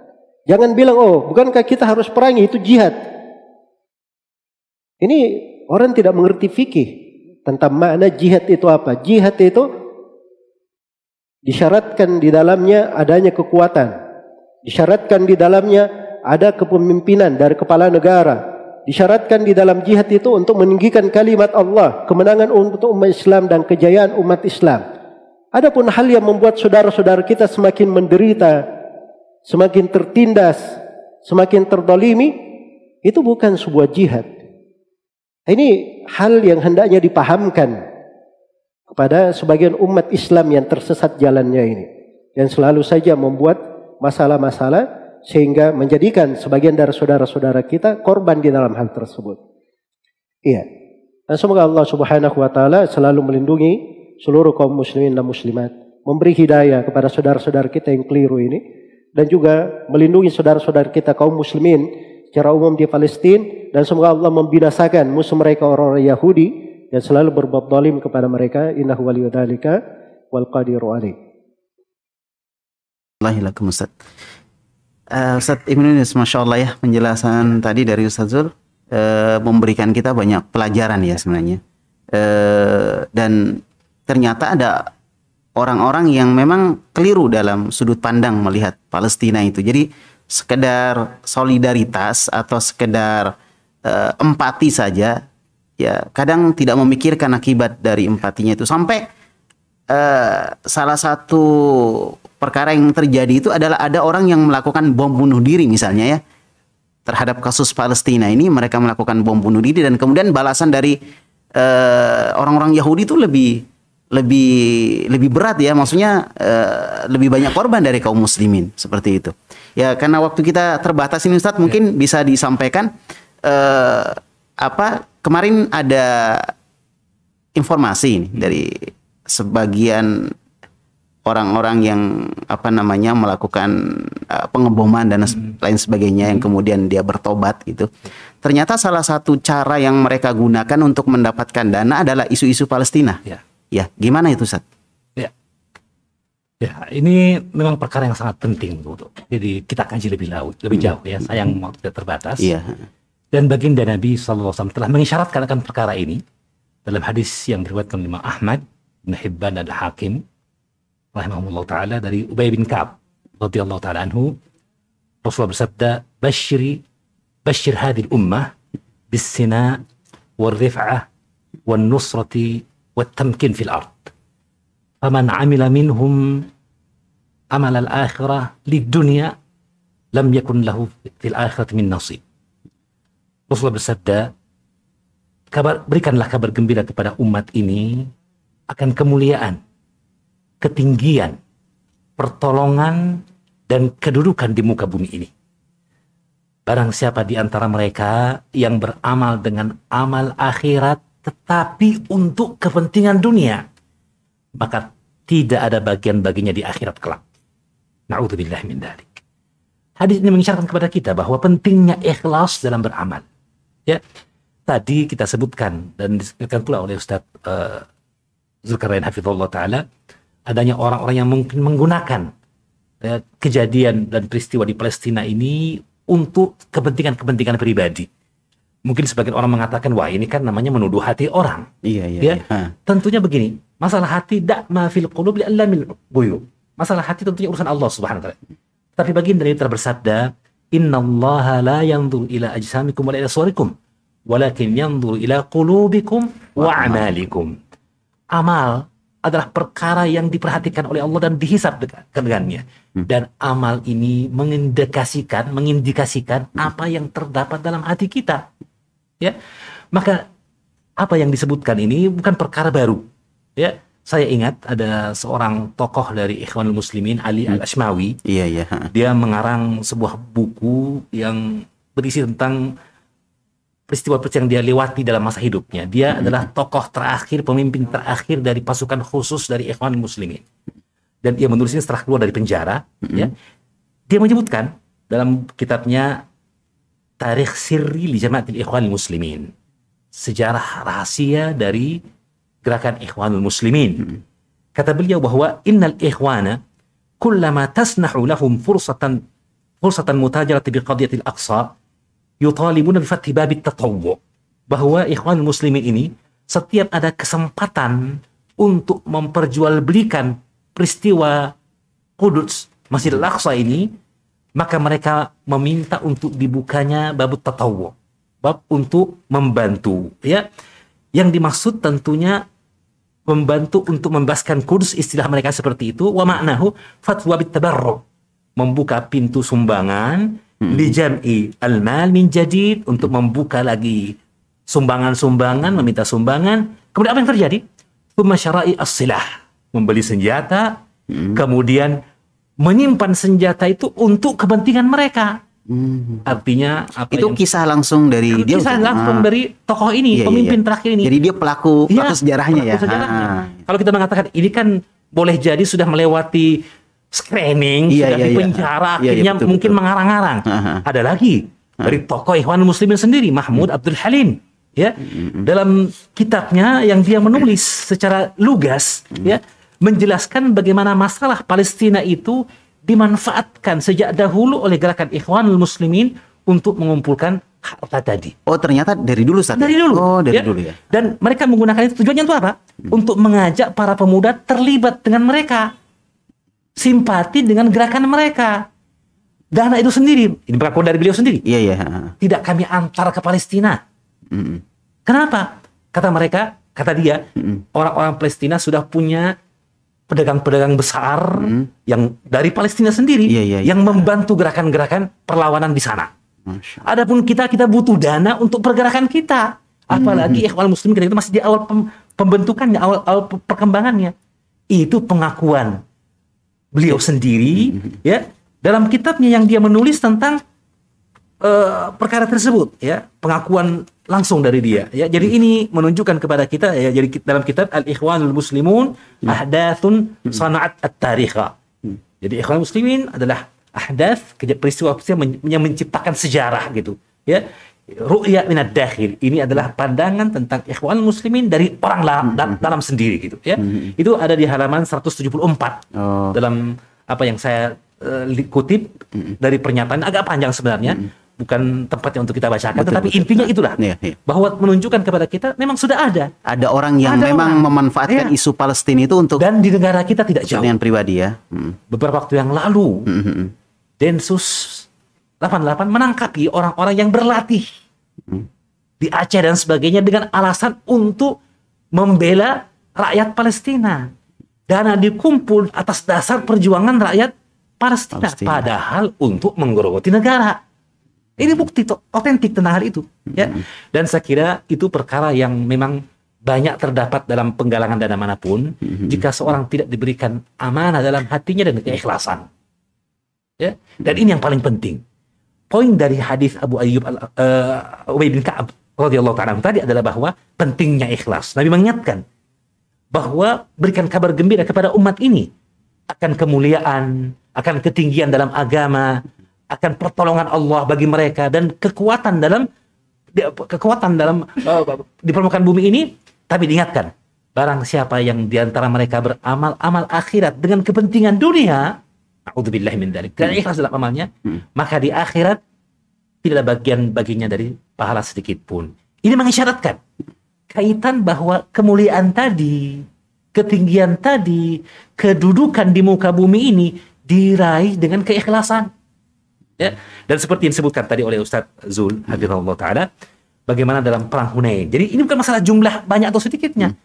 Jangan bilang, oh bukankah kita harus perangi, itu jihad. Ini orang tidak mengerti fikih tentang makna jihad itu apa. Jihad itu disyaratkan di dalamnya adanya kekuatan. Disyaratkan di dalamnya ada kepemimpinan dari kepala negara. Disyaratkan di dalam jihad itu untuk meninggikan kalimat Allah, kemenangan untuk umat Islam dan kejayaan umat Islam. Adapun hal yang membuat saudara-saudara kita semakin menderita, semakin tertindas, semakin terdolimi, itu bukan sebuah jihad. Ini hal yang hendaknya dipahamkan kepada sebagian umat Islam yang tersesat jalannya ini. Yang selalu saja membuat masalah-masalah sehingga menjadikan sebagian dari saudara-saudara kita korban di dalam hal tersebut. Iya. Dan semoga Allah Subhanahu wa taala selalu melindungi seluruh kaum muslimin dan muslimat, memberi hidayah kepada saudara-saudara kita yang keliru ini dan juga melindungi saudara-saudara kita kaum muslimin secara umum di Palestina dan semoga Allah membinasakan musuh mereka orang-orang Yahudi yang selalu berbuat zalim kepada mereka innahu waliyudzalika wal qadiru alaih. Allahilakum Ustaz. Uh, Ustaz Ibnu Yunus, Masya Allah ya penjelasan tadi dari Ustaz Zul uh, memberikan kita banyak pelajaran ya sebenarnya. Uh, dan ternyata ada orang-orang yang memang keliru dalam sudut pandang melihat Palestina itu. Jadi sekedar solidaritas atau sekedar uh, empati saja ya kadang tidak memikirkan akibat dari empatinya itu sampai uh, salah satu perkara yang terjadi itu adalah ada orang yang melakukan bom bunuh diri misalnya ya terhadap kasus Palestina ini mereka melakukan bom bunuh diri dan kemudian balasan dari eh, orang-orang uh, Yahudi itu lebih lebih lebih berat ya maksudnya uh, lebih banyak korban dari kaum muslimin seperti itu ya karena waktu kita terbatas ini Ustadz mungkin ya. bisa disampaikan uh, apa kemarin ada informasi ini dari sebagian orang-orang yang apa namanya melakukan uh, pengeboman dan hmm. lain sebagainya yang kemudian dia bertobat gitu. Ternyata salah satu cara yang mereka gunakan untuk mendapatkan dana adalah isu-isu Palestina. Ya. Ya, gimana itu, Ustaz? Ya. Ya, ini memang perkara yang sangat penting, untuk. Jadi kita kaji lebih jauh, lebih jauh ya. Sayang waktu tidak terbatas. Iya. Dan baginda Nabi SAW telah mengisyaratkan akan perkara ini dalam hadis yang diriwayatkan oleh Imam Ahmad, Ibn Hibban dan Hakim rahimahullah taala dari Ubay bin Ka'ab radhiyallahu taala anhu Rasulullah bersabda bashiri bashir hadhihi ummah bis-sina wal-rif'ah wan-nusrati والتمكين في الأرض فمن عمل منهم عمل الآخرة للدنيا لم يكن له في الآخرة من نصيب Rasulullah bersabda kabar, berikanlah kabar gembira kepada umat ini akan kemuliaan ketinggian pertolongan dan kedudukan di muka bumi ini Barang siapa di antara mereka yang beramal dengan amal akhirat tetapi untuk kepentingan dunia, maka tidak ada bagian baginya di akhirat kelak. Na'udzubillah min dalik. Hadis ini mengisyaratkan kepada kita bahwa pentingnya ikhlas dalam beramal. Ya, tadi kita sebutkan dan disebutkan pula oleh Ustaz uh, Zulkarnain Hafizullah Ta'ala, adanya orang-orang yang mungkin menggunakan ya, kejadian dan peristiwa di Palestina ini untuk kepentingan-kepentingan pribadi mungkin sebagian orang mengatakan wah ini kan namanya menuduh hati orang. Iya iya. Ya, iya. tentunya begini, masalah hati dak ma fil qulub mil buyu. Masalah hati tentunya urusan Allah Subhanahu wa taala. Tapi bagian dari bersabda, Allah la yanzur ila ajsamikum wa ila suwarikum, walakin yanzur ila qulubikum wa amalikum." Amal adalah perkara yang diperhatikan oleh Allah dan dihisap dengannya. Hmm. Dan amal ini mengindikasikan, mengindikasikan apa yang terdapat dalam hati kita ya. Maka apa yang disebutkan ini bukan perkara baru. Ya. Saya ingat ada seorang tokoh dari Ikhwanul Muslimin Ali Al Ashmawi iya iya dia mengarang sebuah buku yang berisi tentang peristiwa-peristiwa yang dia lewati dalam masa hidupnya. Dia hmm. adalah tokoh terakhir pemimpin terakhir dari pasukan khusus dari Ikhwanul Muslimin. Dan dia menulisnya setelah keluar dari penjara hmm. ya. Dia menyebutkan dalam kitabnya tarikh sirri li jamaatil ikhwanul muslimin. Sejarah rahasia dari gerakan ikhwanul muslimin. Kata beliau bahwa innal ikhwana kullama tasnahu lahum fursatan fursatan mutajarati bi qadiyatil aqsa yutalibuna bi fathi babit tatawwu. Bahwa ikhwanul muslimin ini setiap ada kesempatan untuk memperjualbelikan peristiwa Quds Masjidil Aqsa ini maka mereka meminta untuk dibukanya babut tatawu bab untuk membantu ya. Yang dimaksud tentunya membantu untuk membebaskan Kudus istilah mereka seperti itu. Wa maknahu fatwa bitabarru membuka pintu sumbangan li jam'i al-mal min jadid untuk membuka lagi sumbangan-sumbangan meminta sumbangan. Kemudian apa yang terjadi? Thumma syara'i as-silah. Membeli senjata. Kemudian menyimpan senjata itu untuk kepentingan mereka artinya apa Itu yang kisah langsung dari dia. kisah langsung Ah. dari tokoh ini, Iya, pemimpin iya. terakhir ini. Jadi dia pelaku Iya, pelaku sejarahnya ya. pelaku sejarahnya. Ah. Kalau kita mengatakan ini kan boleh jadi sudah melewati screening, Iya, sudah iya, di iya. penjara, Iya, iya, akhirnya betul, mungkin betul. mengarang-arang. Aha. Ada lagi dari tokoh Ikhwan Muslimin sendiri, Mahmud Abdul Halim. Ya, dalam kitabnya yang dia menulis secara lugas, ya, menjelaskan bagaimana masalah Palestina itu dimanfaatkan sejak dahulu oleh gerakan Ikhwanul Muslimin untuk mengumpulkan harta tadi. Oh ternyata dari dulu Ustaz. ya? Dari dulu. Oh dari dulu ya. Dan mereka menggunakan itu tujuannya untuk apa? Untuk mengajak para pemuda terlibat dengan mereka. Simpati dengan gerakan mereka. Dana itu sendiri, ini pengakuan dari beliau sendiri. Iya iya. Tidak kami antar ke Palestina. Mm-mm. Kenapa? Kata mereka, kata dia, orang-orang Palestina sudah punya pedagang-pedagang besar yang dari Palestina sendiri Iya, iya, iya. yang membantu gerakan-gerakan perlawanan di sana. Adapun kita kita butuh dana untuk pergerakan kita. Apalagi ikhwan muslim kita itu masih di awal pem- pembentukannya, awal, awal pe- perkembangannya. Itu pengakuan beliau sendiri ya dalam kitabnya yang dia menulis tentang eh, perkara tersebut ya, pengakuan langsung dari dia ya. Jadi ini menunjukkan kepada kita ya jadi dalam kitab Al-Ikhwanul Muslimun Ahdathun Sana'at At-Tarikha. Jadi ikhwan muslimin adalah ahdath peristiwa-peristiwa men- yang menciptakan sejarah gitu ya. Ru'ya minad dakhil ini adalah pandangan tentang ikhwan muslimin dari orang la- da- dalam sendiri gitu ya. Itu ada di halaman 174 Oh. dalam apa yang saya li- kutip dari pernyataan agak panjang sebenarnya. Bukan tempatnya untuk kita bacakan, Betul, tetapi betul. intinya itulah Iya, iya. bahwa menunjukkan kepada kita memang sudah ada Ada orang yang Ada memang orang. memanfaatkan Iya. isu Palestina itu untuk dan di negara kita tidak jauh. kepentingan pribadi ya. Mm. Beberapa waktu yang lalu Mm-mm. Densus 88 menangkapi orang-orang yang berlatih di Aceh dan sebagainya dengan alasan untuk membela rakyat Palestina. Dana dikumpul atas dasar perjuangan rakyat Palestina, Palestina. padahal untuk menggerogoti negara. Ini bukti otentik tentang hal itu, ya. Dan saya kira itu perkara yang memang banyak terdapat dalam penggalangan dana mana pun jika seorang tidak diberikan amanah dalam hatinya dan keikhlasan. Ya. Dan ini yang paling penting. Poin dari hadis Abu Ayyub al uh, Ubay bin Ka'ab radhiyallahu taala tadi adalah bahwa pentingnya ikhlas. Nabi mengingatkan bahwa berikan kabar gembira kepada umat ini akan kemuliaan, akan ketinggian dalam agama, akan pertolongan Allah bagi mereka dan kekuatan dalam kekuatan dalam uh, di permukaan bumi ini. Tapi diingatkan, barang siapa yang di antara mereka beramal amal akhirat dengan kepentingan dunia, A'udzubillahi min dzalik. Dan ikhlas dalam amalnya, maka di akhirat tidak ada bagian baginya dari pahala sedikit pun. Ini mengisyaratkan kaitan bahwa kemuliaan tadi, ketinggian tadi, kedudukan di muka bumi ini diraih dengan keikhlasan. Ya. Dan seperti yang disebutkan tadi oleh Ustadz Zul, Hafizahullah Ta'ala, bagaimana dalam perang Hunain. Jadi ini bukan masalah jumlah banyak atau sedikitnya.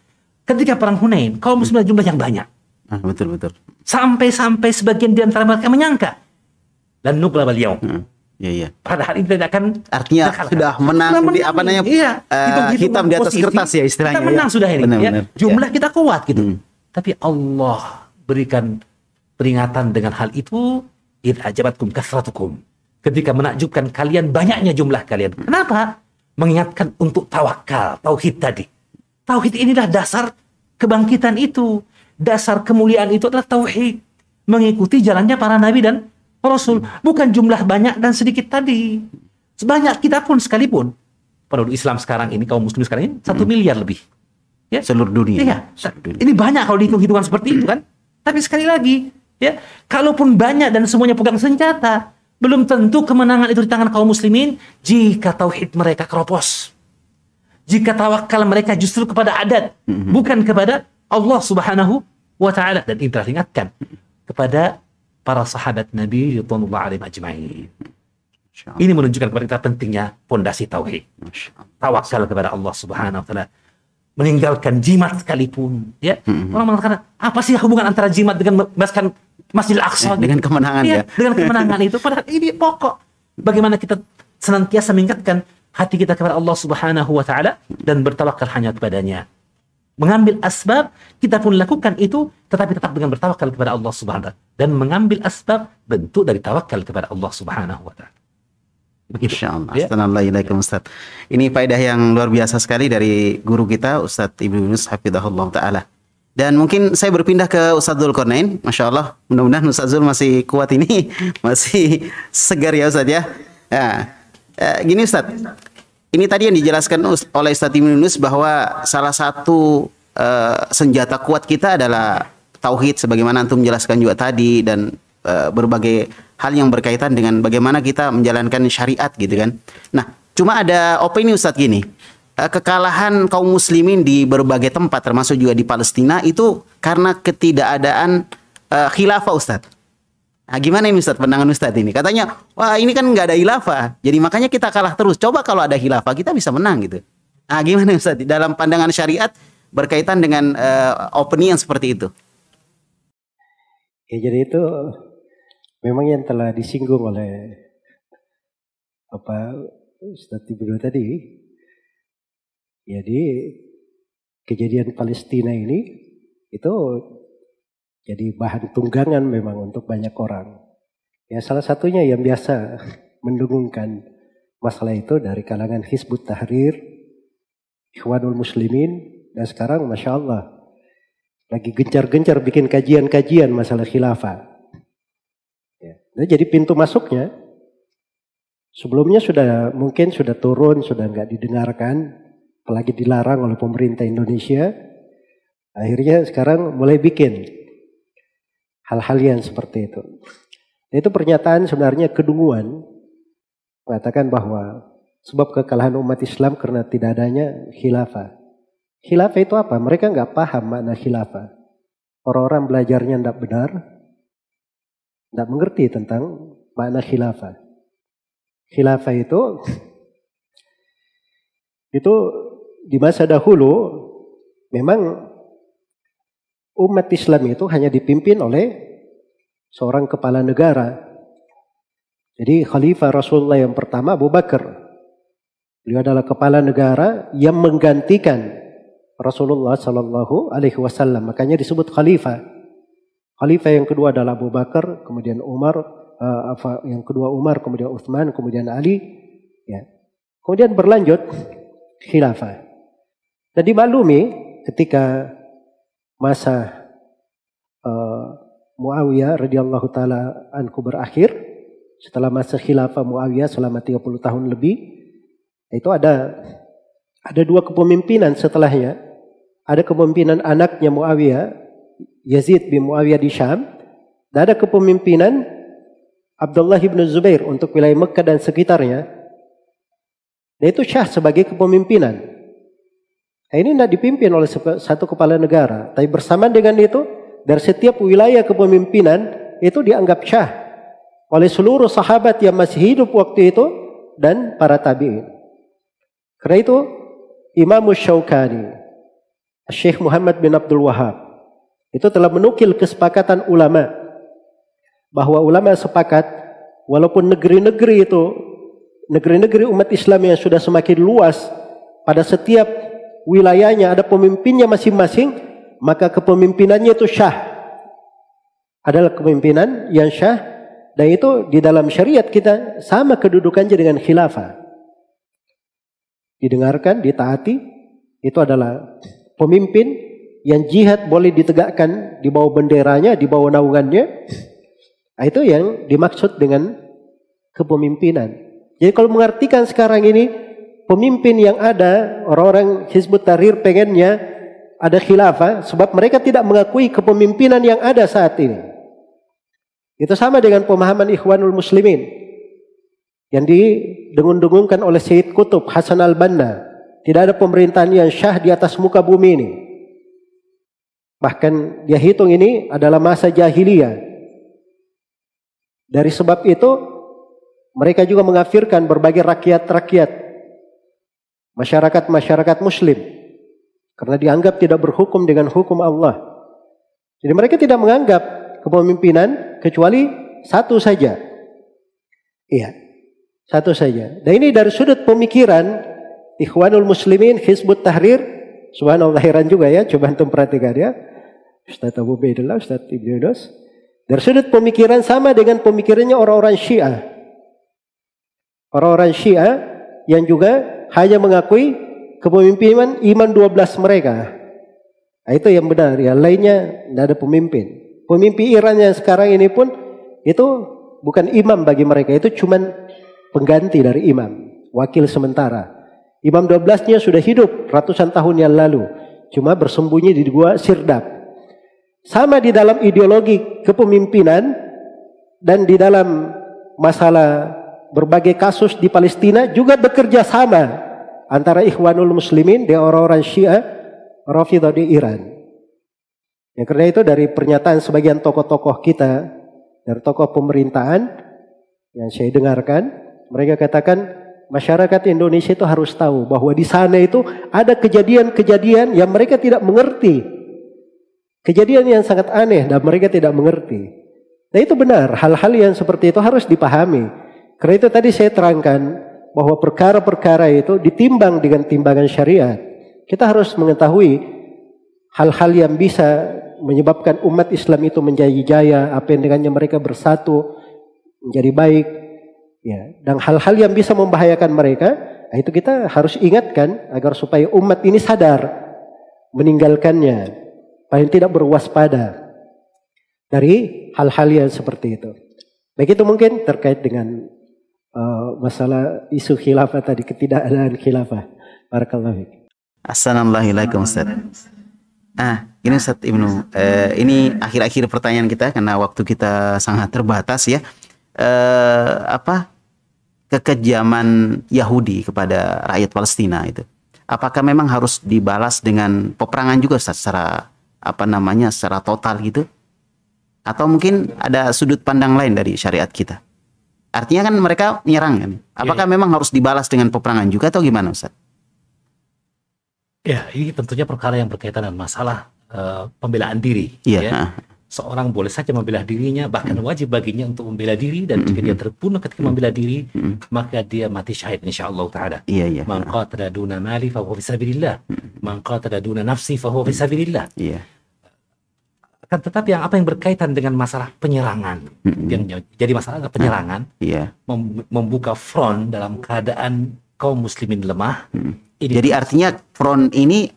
Ketika perang Hunain, kaum muslimin jumlah yang banyak. Ah, betul betul. Sampai-sampai sebagian di antara mereka menyangka. Dan nukla beliau. Hmm. Iya iya. Padahal ini tidak akan Artinya sudah menang Sudah di apa namanya, Iya, hitung-hitungan hitam di atas posisi, kertas ya istilahnya, Kita menang ya. sudah ini. Benar, ya. benar. Jumlah Ya. kita kuat gitu. Hmm. Tapi Allah berikan peringatan dengan hal itu. Id ajabatkum kasratukum. Ketika menakjubkan kalian banyaknya jumlah kalian. Kenapa? Mengingatkan untuk tawakal, tauhid tadi. Tauhid inilah dasar kebangkitan itu. Dasar kemuliaan itu adalah tauhid. Mengikuti jalannya para nabi dan rasul. Bukan jumlah banyak dan sedikit tadi. Sebanyak kita pun sekalipun. Penduduk Islam sekarang ini, kaum muslim sekarang ini, satu miliar lebih. Ya. Seluruh dunia. Iya. Seluruh dunia. Ini banyak kalau dihitung-hitungan seperti itu kan. Tapi sekali lagi, ya, kalaupun banyak dan semuanya pegang senjata, belum tentu kemenangan itu di tangan kaum muslimin jika tauhid mereka keropos. Jika tawakal mereka justru kepada adat, bukan kepada Allah Subhanahu wa taala dan ini telah diingatkan kepada para sahabat Nabi radhiyallahu alaihim ajmain. Ini menunjukkan kepada kita pentingnya pondasi tauhid tawakal kepada Allah Subhanahu wa taala. Meninggalkan jimat sekalipun. Ya orang mengatakan apa sih hubungan antara jimat dengan membebaskan Masjidil Aqsa? Eh, dengan kemenangan Iya, ya. dengan kemenangan itu. Padahal ini pokok. Bagaimana kita senantiasa mengingatkan hati kita kepada Allah Subhanahu wa taala dan bertawakal hanya kepadanya. Mengambil asbab kita pun lakukan itu tetapi tetap dengan bertawakal kepada Allah Subhanahu wa taala. Dan mengambil asbab bentuk dari tawakal kepada Allah Subhanahu wa taala Insya Allah. ya. Assalamualaikum Ustaz. Ini faedah yang luar biasa sekali dari guru kita Ustaz Ibnu Yunus Hafidahullah Ta'ala. Dan mungkin saya berpindah ke Ustaz Zulkarnain. Masya Allah. Mudah-mudahan Ustaz Zul masih kuat ini. Masih segar ya Ustaz ya. Ya. Eh, gini Ustaz. Ini tadi yang dijelaskan oleh Ustaz Ibnu Yunus bahwa salah satu eh, senjata kuat kita adalah tauhid sebagaimana antum menjelaskan juga tadi dan eh, berbagai hal yang berkaitan dengan bagaimana kita menjalankan syariat gitu kan. Nah, cuma ada opini Ustadz gini. eh, Kekalahan kaum muslimin di berbagai tempat termasuk juga di Palestina itu karena ketidakadaan eh, khilafah Ustadz. Nah, gimana ini Ustadz pandangan Ustadz ini? Katanya, wah ini kan nggak ada khilafah. Jadi makanya kita kalah terus. Coba kalau ada khilafah kita bisa menang gitu. Nah, gimana Ustadz? Dalam pandangan syariat berkaitan dengan eh, opini yang seperti itu. Ya jadi itu memang yang telah disinggung oleh apa Ustaz Ibnu tadi. Jadi kejadian Palestina ini itu jadi bahan tunggangan memang untuk banyak orang. Ya salah satunya yang biasa mendengungkan masalah itu dari kalangan Hizbut Tahrir, Ikhwanul Muslimin, dan sekarang Masya Allah lagi gencar-gencar bikin kajian-kajian masalah khilafah. Nah, jadi pintu masuknya sebelumnya sudah mungkin sudah turun, sudah nggak didengarkan, apalagi dilarang oleh pemerintah Indonesia. Akhirnya sekarang mulai bikin hal-hal yang seperti itu. Nah, itu pernyataan sebenarnya kedunguan mengatakan bahwa sebab kekalahan umat Islam karena tidak adanya khilafah. Khilafah itu apa? Mereka nggak paham makna khilafah. Orang-orang belajarnya tidak benar, tidak mengerti tentang makna khilafah. Khilafah itu itu di masa dahulu memang umat Islam itu hanya dipimpin oleh seorang kepala negara. Jadi khalifah Rasulullah yang pertama Abu Bakar. Beliau adalah kepala negara yang menggantikan Rasulullah Shallallahu Alaihi Wasallam. Makanya disebut khalifah. Khalifah yang kedua adalah Abu Bakar, kemudian Umar, uh, yang kedua Umar, kemudian Uthman, kemudian Ali. Ya. Kemudian berlanjut khilafah. Dan dimaklumi ketika masa uh, Muawiyah radhiyallahu taala anhu berakhir, setelah masa khilafah Muawiyah selama 30 tahun lebih, itu ada ada dua kepemimpinan setelahnya. Ada kepemimpinan anaknya Muawiyah, Yazid bin Muawiyah di Syam, dan ada kepemimpinan Abdullah bin Zubair untuk wilayah Mekah dan sekitarnya. Dan itu Syah sebagai kepemimpinan. Nah, ini tidak dipimpin oleh satu kepala negara. Tapi bersamaan dengan itu, dari setiap wilayah kepemimpinan itu dianggap Syah oleh seluruh sahabat yang masih hidup waktu itu dan para tabi'in. Karena itu Imam Syaukani, Syekh Muhammad bin Abdul Wahab itu telah menukil kesepakatan ulama. Bahwa ulama sepakat walaupun negeri-negeri itu negeri-negeri umat Islam yang sudah semakin luas pada setiap wilayahnya ada pemimpinnya masing-masing maka kepemimpinannya itu syah. Adalah kepemimpinan yang syah dan itu di dalam syariat kita sama kedudukannya dengan khilafah. Didengarkan, ditaati, itu adalah pemimpin yang jihad boleh ditegakkan di bawah benderanya, di bawah naungannya. Nah, itu yang dimaksud dengan kepemimpinan. Jadi kalau mengartikan sekarang ini pemimpin yang ada orang-orang Hizbut Tahrir pengennya ada khilafah sebab mereka tidak mengakui kepemimpinan yang ada saat ini. Itu sama dengan pemahaman Ikhwanul Muslimin yang didengung-dengungkan oleh Syed Kutub Hasan al-Banna. Tidak ada pemerintahan yang syah di atas muka bumi ini. Bahkan dia hitung ini adalah masa jahiliyah. Dari sebab itu mereka juga mengafirkan berbagai rakyat-rakyat masyarakat-masyarakat muslim karena dianggap tidak berhukum dengan hukum Allah. Jadi mereka tidak menganggap kepemimpinan kecuali satu saja. Iya, satu saja. Dan ini dari sudut pemikiran Ikhwanul Muslimin Hizbut Tahrir, subhanallah heran juga ya, coba antum perhatikan ya. Ustaz Abu Baidillah, Ustaz Ibnu Yunus. Dari sudut pemikiran sama dengan pemikirannya orang-orang Syiah. Orang-orang Syiah yang juga hanya mengakui kepemimpinan iman 12 mereka. Nah, itu yang benar. Yang lainnya tidak ada pemimpin. Pemimpin Iran yang sekarang ini pun itu bukan imam bagi mereka. Itu cuman pengganti dari imam. Wakil sementara. Imam 12-nya sudah hidup ratusan tahun yang lalu. Cuma bersembunyi di gua Sirdap. Sama di dalam ideologi kepemimpinan dan di dalam masalah berbagai kasus di Palestina juga bekerja sama antara Ikhwanul Muslimin dan orang-orang Syiah Rafidah di Iran. Ya, karena itu dari pernyataan sebagian tokoh-tokoh kita dari tokoh pemerintahan yang saya dengarkan, mereka katakan masyarakat Indonesia itu harus tahu bahwa di sana itu ada kejadian-kejadian yang mereka tidak mengerti Kejadian yang sangat aneh dan mereka tidak mengerti. Nah itu benar, hal-hal yang seperti itu harus dipahami. Karena itu tadi saya terangkan bahwa perkara-perkara itu ditimbang dengan timbangan syariat. Kita harus mengetahui hal-hal yang bisa menyebabkan umat Islam itu menjadi jaya, apa yang dengannya mereka bersatu, menjadi baik. Ya, dan hal-hal yang bisa membahayakan mereka, nah itu kita harus ingatkan agar supaya umat ini sadar meninggalkannya paling tidak berwaspada dari hal-hal yang seperti itu. Baik itu mungkin terkait dengan uh, masalah isu khilafah tadi, ketidakadaan khilafah. Barakallahu fiik. Assalamualaikum Ustaz. Ah, ini Ustaz Ibnu. Eh, ini akhir-akhir pertanyaan kita karena waktu kita sangat terbatas ya. Eh, apa kekejaman Yahudi kepada rakyat Palestina itu? Apakah memang harus dibalas dengan peperangan juga Ustaz secara apa namanya secara total gitu atau mungkin ada sudut pandang lain dari syariat kita artinya kan mereka menyerang kan apakah ya, ya. memang harus dibalas dengan peperangan juga atau gimana Ustaz? Ya ini tentunya perkara yang berkaitan dengan masalah uh, pembelaan diri ya. ya seorang boleh saja membela dirinya bahkan wajib baginya untuk membela diri dan jika dia terbunuh ketika membela diri maka dia mati syahid insyaallah taala. Iya iya. Man qatala duna mali fa huwa fisabilillah man qatala duna nafsi fa huwa fisabilillah iya. Kan tetapi yang apa yang berkaitan dengan masalah penyerangan? Yang jadi masalah penyerangan. Iya. Membuka front dalam keadaan kaum muslimin lemah. Jadi artinya front ini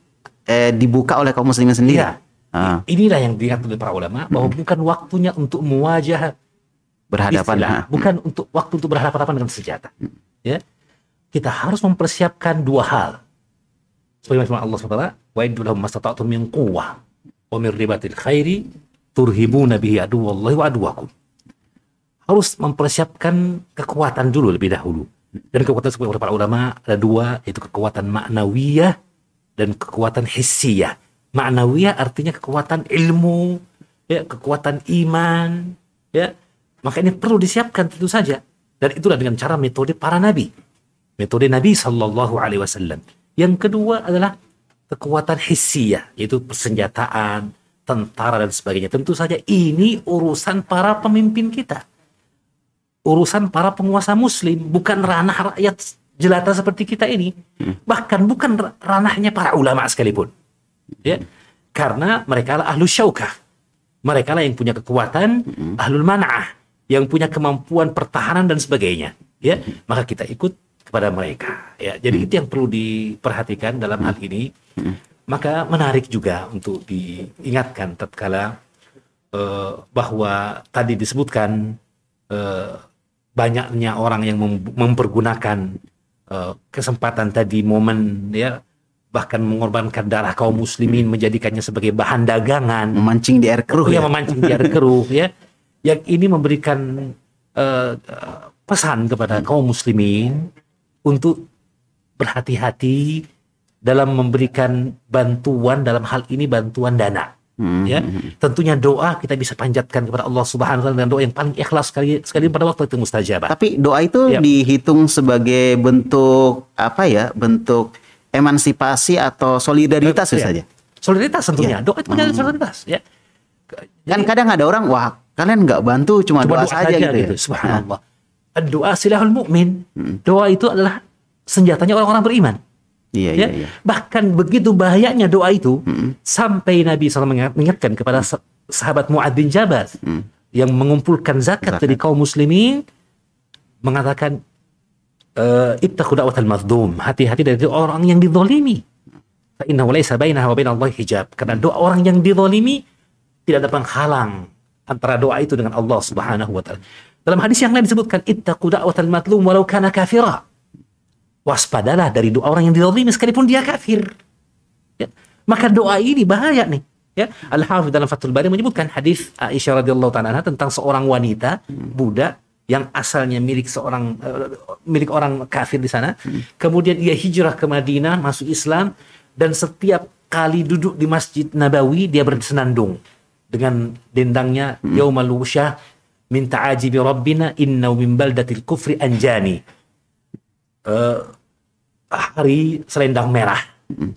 eh, dibuka oleh kaum muslimin sendiri? Iya Ah. Inilah yang dilihat oleh para ulama bahwa hmm. bukan waktunya untuk mewajah berhadapan, istilah, hmm. bukan untuk waktu untuk berhadapan dengan senjata. Hmm. Ya, kita harus mempersiapkan dua hal. Sebagai Allah SWT, wa idulahum mastata'tum min quwwah wa min ribatil khairi turhibuna bihi aduwallahi wa aduwakum. Harus mempersiapkan kekuatan dulu lebih dahulu. Dan kekuatan sebagai para ulama ada dua, yaitu kekuatan maknawiyah dan kekuatan hissiyah Ma'nawiyah artinya kekuatan ilmu, ya, kekuatan iman, ya. Maka ini perlu disiapkan tentu saja. Dan itulah dengan cara metode para nabi. Metode Nabi Shallallahu Alaihi Wasallam. Yang kedua adalah kekuatan hissiyah, yaitu persenjataan, tentara dan sebagainya. Tentu saja ini urusan para pemimpin kita. Urusan para penguasa muslim, bukan ranah rakyat jelata seperti kita ini. Hmm. Bahkan bukan ranahnya para ulama sekalipun ya. Karena mereka lah ahlu syaukah. Mereka lah yang punya kekuatan ahlul mana'ah yang punya kemampuan pertahanan dan sebagainya. Ya. Maka kita ikut kepada mereka. Ya. Jadi itu yang perlu diperhatikan dalam hal ini. Maka menarik juga untuk diingatkan tatkala uh, bahwa tadi disebutkan uh, banyaknya orang yang mempergunakan uh, kesempatan tadi momen ya bahkan mengorbankan darah kaum muslimin menjadikannya sebagai bahan dagangan. Memancing di air keruh ya, ya. memancing di air keruh ya. Yang ini memberikan uh, pesan kepada kaum muslimin untuk berhati-hati dalam memberikan bantuan dalam hal ini bantuan dana hmm. ya. tentunya doa kita bisa panjatkan kepada Allah Subhanahu wa taala dengan doa yang paling ikhlas sekali sekali pada waktu itu mustajabah. Tapi doa itu ya. dihitung sebagai bentuk apa ya bentuk emansipasi atau solidaritas Iya. saja. Solidaritas tentunya. Doa itu menjadi solidaritas. Ya. Kan kadang ada orang wah kalian nggak bantu cuma, Cuma doa, saja gitu. ya. Subhanallah. Doa silahul mukmin. Doa itu adalah senjatanya orang-orang beriman. Iya ya. iya iya. Bahkan begitu bahayanya doa itu sampai Nabi SAW mengingat- mengingatkan kepada sa- sahabat Mu'ad bin Jabal yang mengumpulkan zakat, Zakat. dari kaum muslimin mengatakan eh ittaqu. Hati-hati dari orang yang dizalimi. Fa innahu bainaha wa hijab. Karena doa orang yang dizalimi tidak ada penghalang antara doa itu dengan Allah Subhanahu wa taala. Dalam hadis yang lain disebutkan ittaqu da'watal mazlum walau kana kafira. Waspadalah dari doa orang yang dizalimi sekalipun dia kafir. Ya. Maka doa ini bahaya nih. Ya, Al-Hafidh dalam Fathul Bari menyebutkan hadis Aisyah radhiyallahu taala tentang seorang wanita budak yang asalnya milik seorang eh, milik orang kafir di sana. Kemudian ia hijrah ke Madinah, masuk Islam dan setiap kali duduk di Masjid Nabawi dia bersenandung dengan dendangnya yaumal wusyah min ta'ajibi rabbina inna min baldatil kufri anjani. Eh, hari selendang merah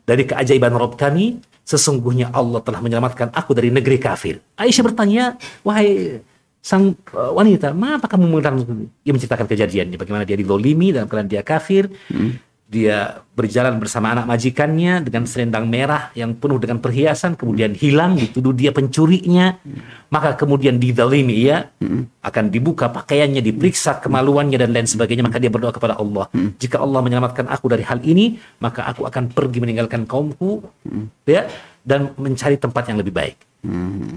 dari keajaiban Rob kami sesungguhnya Allah telah menyelamatkan aku dari negeri kafir Aisyah bertanya wahai sang uh, wanita mengapa kamu menerang dia menceritakan kejadiannya bagaimana dia dilolimi dalam keadaan dia kafir. Dia berjalan bersama anak majikannya dengan selendang merah yang penuh dengan perhiasan kemudian hilang dituduh dia pencurinya. Maka kemudian didalimi ia akan dibuka pakaiannya diperiksa kemaluannya dan lain sebagainya maka dia berdoa kepada Allah. Jika Allah menyelamatkan aku dari hal ini maka aku akan pergi meninggalkan kaumku ya dan mencari tempat yang lebih baik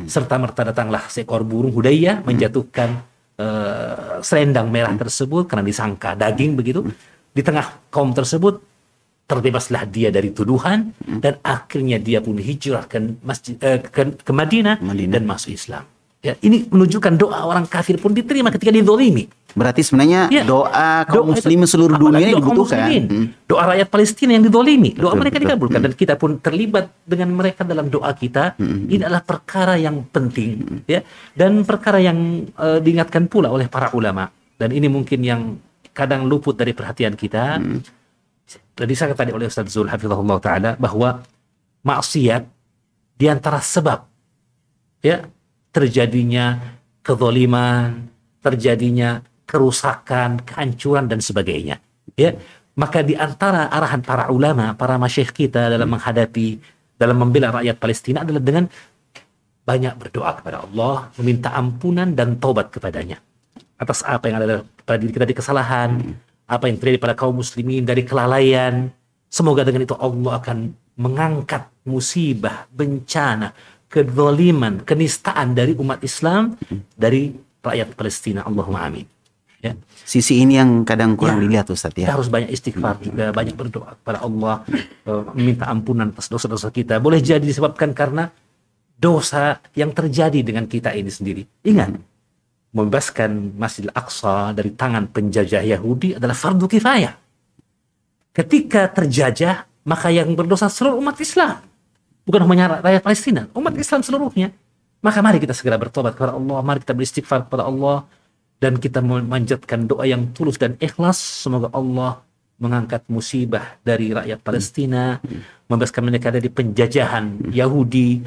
serta merta datanglah seekor burung Hudayyah menjatuhkan eh, selendang merah tersebut karena disangka daging begitu. Di tengah kaum tersebut terbebaslah dia dari tuduhan dan akhirnya dia pun hijrah ke masjid eh, ke, ke Madinah, Madinah. dan masuk Islam. Ya, ini menunjukkan doa orang kafir pun diterima ketika didolimi. Berarti sebenarnya Ya. doa kaum muslimin seluruh dunia ini doa dibutuhkan. muslimin. Hmm. Doa rakyat Palestina yang didolimi, doa Betul, mereka betul. dikabulkan dan kita pun terlibat dengan mereka dalam doa kita. Ini adalah perkara yang penting, ya, dan perkara yang eh, diingatkan pula oleh para ulama. Dan ini mungkin yang kadang luput dari perhatian kita. Tadi saya tadi oleh Ustaz Zul Hafizahullah Ta'ala bahwa maksiat di antara sebab ya terjadinya kezaliman, terjadinya kerusakan, kehancuran dan sebagainya. Ya, maka di antara arahan para ulama, para masyayikh kita dalam menghadapi dalam membela rakyat Palestina adalah dengan banyak berdoa kepada Allah, meminta ampunan dan taubat kepadanya atas apa yang ada pada diri kita di kesalahan, apa yang terjadi pada kaum muslimin dari kelalaian. Semoga dengan itu Allah akan mengangkat musibah, bencana, kezaliman, kenistaan dari umat Islam dari rakyat Palestina. Allahumma amin. Ya. Sisi ini yang kadang kurang Ya. dilihat Ustaz Kita ya. harus banyak istighfar juga, banyak berdoa kepada Allah, eh, meminta ampunan atas dosa-dosa kita. Boleh jadi disebabkan karena dosa yang terjadi dengan kita ini sendiri. Ingat, membebaskan Masjidil Aqsa dari tangan penjajah Yahudi adalah fardu kifayah. Ketika terjajah, maka yang berdosa seluruh umat Islam. Bukan hanya rakyat Palestina, umat Islam seluruhnya. Maka mari kita segera bertobat kepada Allah, mari kita beristighfar kepada Allah, dan kita memanjatkan doa yang tulus dan ikhlas. Semoga Allah mengangkat musibah dari rakyat Palestina, membebaskan mereka dari penjajahan Yahudi,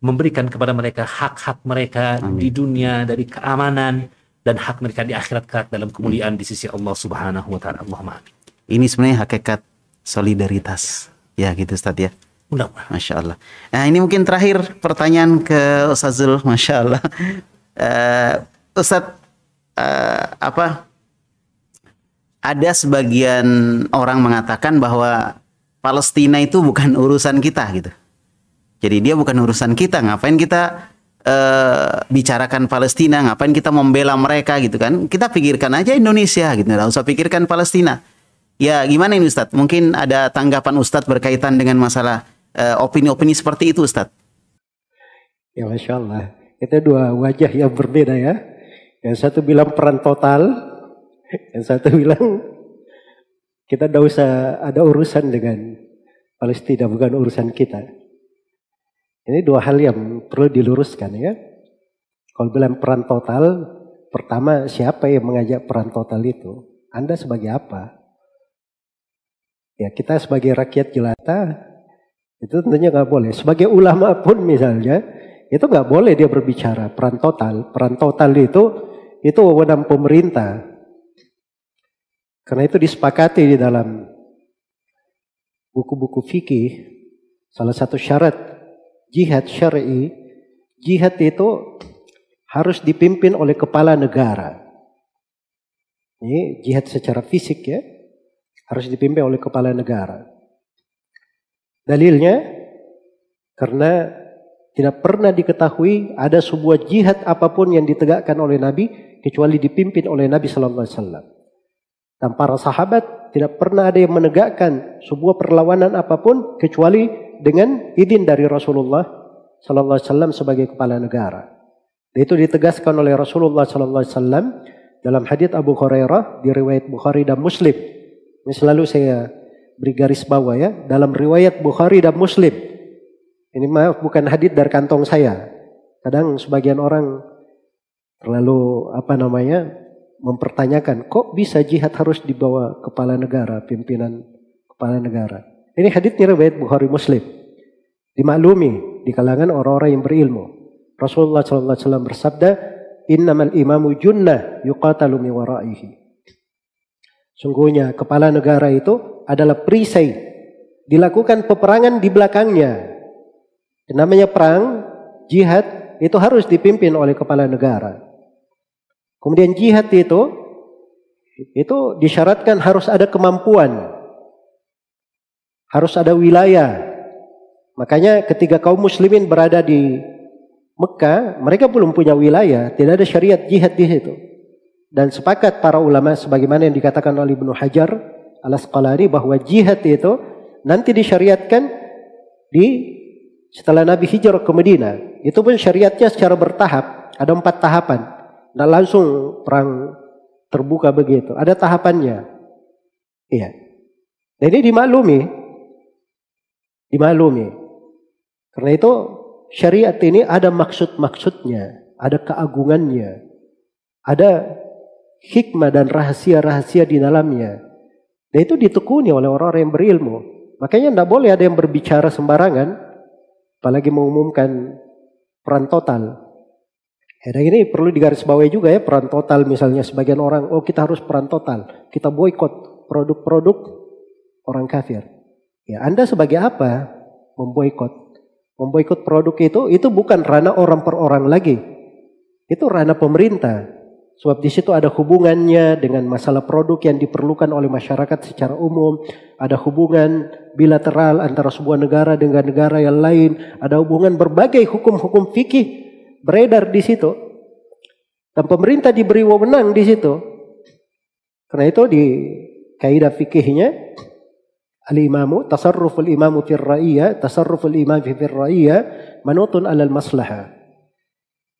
memberikan kepada mereka hak-hak mereka di dunia dari keamanan dan hak mereka di akhirat kelak dalam kemuliaan di sisi Allah Subhanahu wa taala. Allahumma amin. Ini sebenarnya hakikat solidaritas. Ya gitu Ustaz ya. Mudah-mudahan. Masya Allah. Nah ini mungkin terakhir pertanyaan ke Ustazul. Masya Allah. Eh Ustadz, eh, apa? Ada sebagian orang mengatakan bahwa Palestina itu bukan urusan kita gitu. Jadi dia bukan urusan kita. Ngapain kita eh, bicarakan Palestina? Ngapain kita membela mereka gitu kan? Kita pikirkan aja Indonesia gitu. Nggak usah pikirkan Palestina. Ya gimana ini Ustadz? Mungkin ada tanggapan Ustadz berkaitan dengan masalah opini-opini seperti itu Ustadz. Ya Masya Allah. Itu dua wajah yang berbeda ya. Yang satu bilang peran total. Yang satu bilang kita tidak usah ada urusan dengan Palestina. Bukan urusan kita. Ini dua hal yang perlu diluruskan ya. Kalau bilang peran total. Pertama siapa yang mengajak peran total itu? Anda sebagai apa? Ya kita sebagai rakyat jelata itu tentunya nggak boleh. Sebagai ulama pun misalnya itu nggak boleh dia berbicara peran total. Peran total itu itu wewenang pemerintah. Karena itu disepakati di dalam buku-buku fikih salah satu syarat jihad syar'i jihad itu harus dipimpin oleh kepala negara. Ini jihad secara fisik ya harus dipimpin oleh kepala negara. Dalilnya karena tidak pernah diketahui ada sebuah jihad apa pun yang ditegakkan oleh Nabi kecuali dipimpin oleh Nabi Sallallahu Alaihi Wasallam. Dan para sahabat tidak pernah ada yang menegakkan sebuah perlawanan apa pun kecuali dengan izin dari Rasulullah Sallallahu Alaihi Wasallam sebagai kepala negara. Dan itu ditegaskan oleh Rasulullah Sallallahu Alaihi Wasallam dalam hadits Abu Hurairah di riwayat Bukhari dan Muslim. Ini selalu saya beri garis bawah ya dalam riwayat Bukhari dan Muslim. Ini maaf bukan hadis dari kantong saya. Kadang sebagian orang terlalu apa namanya mempertanyakan kok bisa jihad harus dibawa kepala negara, pimpinan kepala negara. Ini hadisnya riwayat Bukhari Muslim. Dimaklumi di kalangan orang-orang yang berilmu. Rasulullah SAW bersabda, "Innamal imamu junnah yuqatalu mi waraihi." Sungguhnya kepala negara itu adalah perisai. Dilakukan peperangan di belakangnya. Namanya perang, jihad, itu harus dipimpin oleh kepala negara. Kemudian jihad itu, itu disyaratkan harus ada kemampuan. Harus ada wilayah. Makanya ketika kaum muslimin berada di Mekah, mereka belum punya wilayah, tidak ada syariat jihad di situ. Dan sepakat para ulama sebagaimana yang dikatakan oleh Ibnu Hajar al-Asqalani bahwa jihad itu nanti disyariatkan di setelah Nabi hijrah ke Madinah. Itu pun syariatnya secara bertahap, ada empat tahapan. Nah langsung perang terbuka begitu, ada tahapannya. Iya. Dan ini dimaklumi, dimaklumi. Karena itu syariat ini ada maksud-maksudnya, ada keagungannya, ada hikmah dan rahasia-rahasia di dalamnya. Dan itu ditekuni oleh orang-orang yang berilmu. Makanya tidak boleh ada yang berbicara sembarangan, apalagi mengumumkan peran total. Ya, ini perlu digarisbawahi juga ya peran total misalnya sebagian orang, oh kita harus peran total, kita boykot produk-produk orang kafir. Ya, Anda sebagai apa memboikot? Memboikot produk itu itu bukan ranah orang per orang lagi. Itu ranah pemerintah. Sebab di situ ada hubungannya dengan masalah produk yang diperlukan oleh masyarakat secara umum, ada hubungan bilateral antara sebuah negara dengan negara yang lain, ada hubungan berbagai hukum-hukum fikih beredar di situ. Dan pemerintah diberi wewenang di situ. Karena itu di kaidah fikihnya al-imamu tasarruful imamu fir tasarruful imam fir ra'iyya manutun alal maslahah.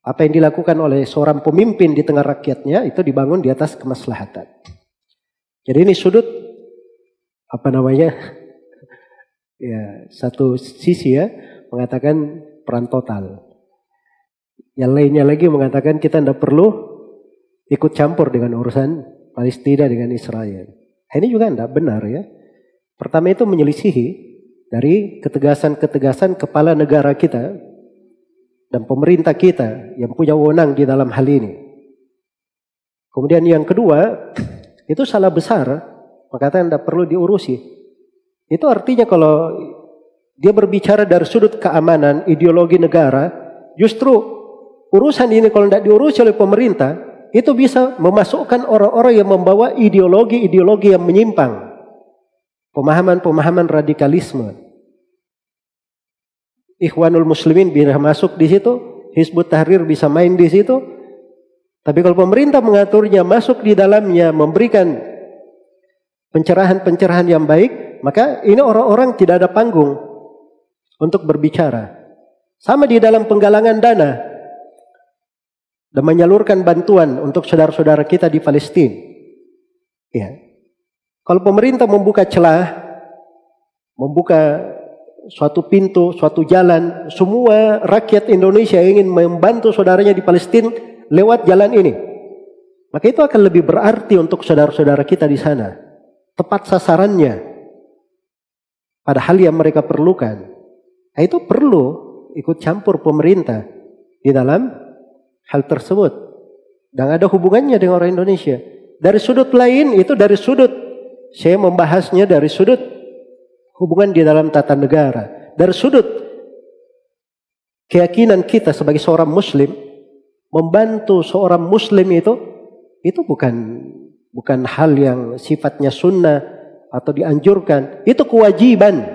Apa yang dilakukan oleh seorang pemimpin di tengah rakyatnya itu dibangun di atas kemaslahatan. Jadi ini sudut apa namanya? ya, satu sisi ya mengatakan peran total. Yang lainnya lagi mengatakan kita tidak perlu ikut campur dengan urusan Palestina dengan Israel. Ini juga tidak benar ya. Pertama itu menyelisihi dari ketegasan-ketegasan kepala negara kita dan pemerintah kita yang punya wewenang di dalam hal ini. Kemudian yang kedua, itu salah besar, maka tidak perlu diurusi. Itu artinya kalau dia berbicara dari sudut keamanan, ideologi negara, justru urusan ini kalau tidak diurusi oleh pemerintah, itu bisa memasukkan orang-orang yang membawa ideologi-ideologi yang menyimpang. Pemahaman-pemahaman radikalisme. Ikhwanul Muslimin bisa masuk di situ, Hizbut Tahrir bisa main di situ. Tapi kalau pemerintah mengaturnya masuk di dalamnya, memberikan pencerahan-pencerahan yang baik, maka ini orang-orang tidak ada panggung untuk berbicara. Sama di dalam penggalangan dana dan menyalurkan bantuan untuk saudara-saudara kita di Palestina. Ya. Kalau pemerintah membuka celah, membuka suatu pintu, suatu jalan, semua rakyat Indonesia ingin membantu saudaranya di Palestina lewat jalan ini. Maka itu akan lebih berarti untuk saudara-saudara kita di sana. Tepat sasarannya. pada hal yang mereka perlukan. Nah, itu perlu ikut campur pemerintah di dalam hal tersebut. Dan ada hubungannya dengan orang Indonesia. Dari sudut lain itu dari sudut saya membahasnya dari sudut hubungan di dalam tata negara. Dari sudut keyakinan kita sebagai seorang muslim membantu seorang muslim itu itu bukan bukan hal yang sifatnya sunnah atau dianjurkan. Itu kewajiban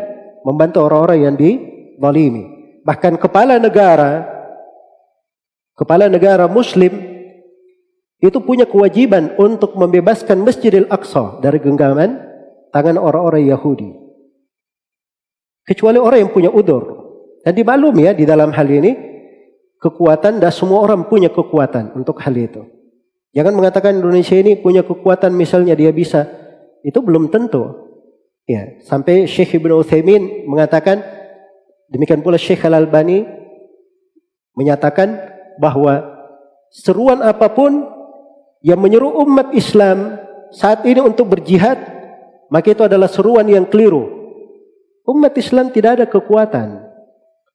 membantu orang-orang yang dizalimi. Bahkan kepala negara, kepala negara muslim itu punya kewajiban untuk membebaskan Masjidil Aqsa dari genggaman tangan orang-orang Yahudi. Kecuali orang yang punya udur. Dan dimaklum ya di dalam hal ini kekuatan dan semua orang punya kekuatan untuk hal itu. Jangan mengatakan Indonesia ini punya kekuatan misalnya dia bisa. Itu belum tentu. Ya, sampai Syekh Ibn Uthaymin mengatakan demikian pula Syekh Al-Albani menyatakan bahwa seruan apa pun yang menyeru umat Islam saat ini untuk berjihad maka itu adalah seruan yang keliru. Umat Islam tidak ada kekuatan.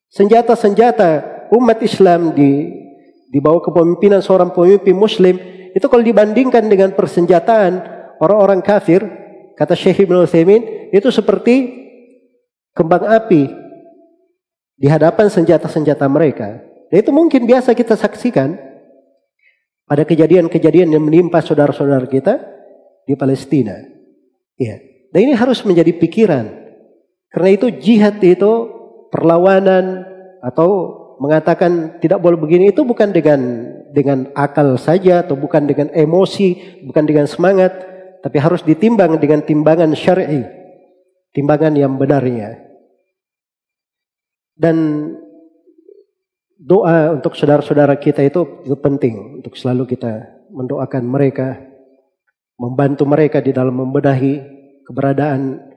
Senjata-senjata umat Islam di di bawah kepemimpinan seorang pemimpin muslim itu kalau dibandingkan dengan persenjataan orang-orang kafir, kata Syekh Ibn Uthaymin, itu seperti kembang api di hadapan senjata-senjata mereka. Dan itu mungkin biasa kita saksikan pada kejadian-kejadian yang menimpa saudara-saudara kita di Palestina. Ya. Dan ini harus menjadi pikiran. Karena itu jihad itu perlawanan atau mengatakan tidak boleh begini itu bukan dengan dengan akal saja atau bukan dengan emosi, bukan dengan semangat, tapi harus ditimbang dengan timbangan syar'i, timbangan yang benarnya. Dan doa untuk saudara-saudara kita itu itu penting untuk selalu kita mendoakan mereka, membantu mereka di dalam membenahi keberadaan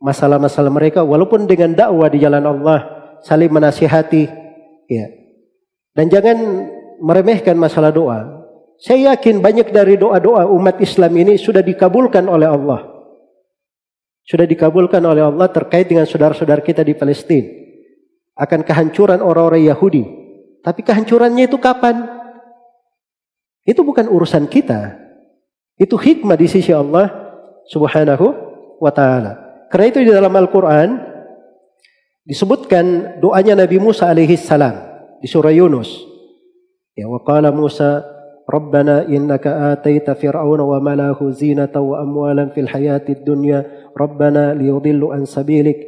masalah-masalah mereka walaupun dengan dakwah di jalan Allah, saling menasihati, Ya. Dan jangan meremehkan masalah doa. Saya yakin banyak dari doa-doa umat Islam ini sudah dikabulkan oleh Allah. Sudah dikabulkan oleh Allah terkait dengan saudara-saudara kita di Palestina. Akan kehancuran orang-orang Yahudi. Tapi kehancurannya itu kapan? Itu bukan urusan kita. Itu hikmah di sisi Allah subhanahu wa ta'ala. Karena itu di dalam Al-Quran disebutkan doanya Nabi Musa alaihi salam di surah Yunus. Ya wa qala Musa Rabbana innaka ataita fir'auna wa malahu zinatan wa amwalan fil hayatid dunya Rabbana liyudillu an sabilik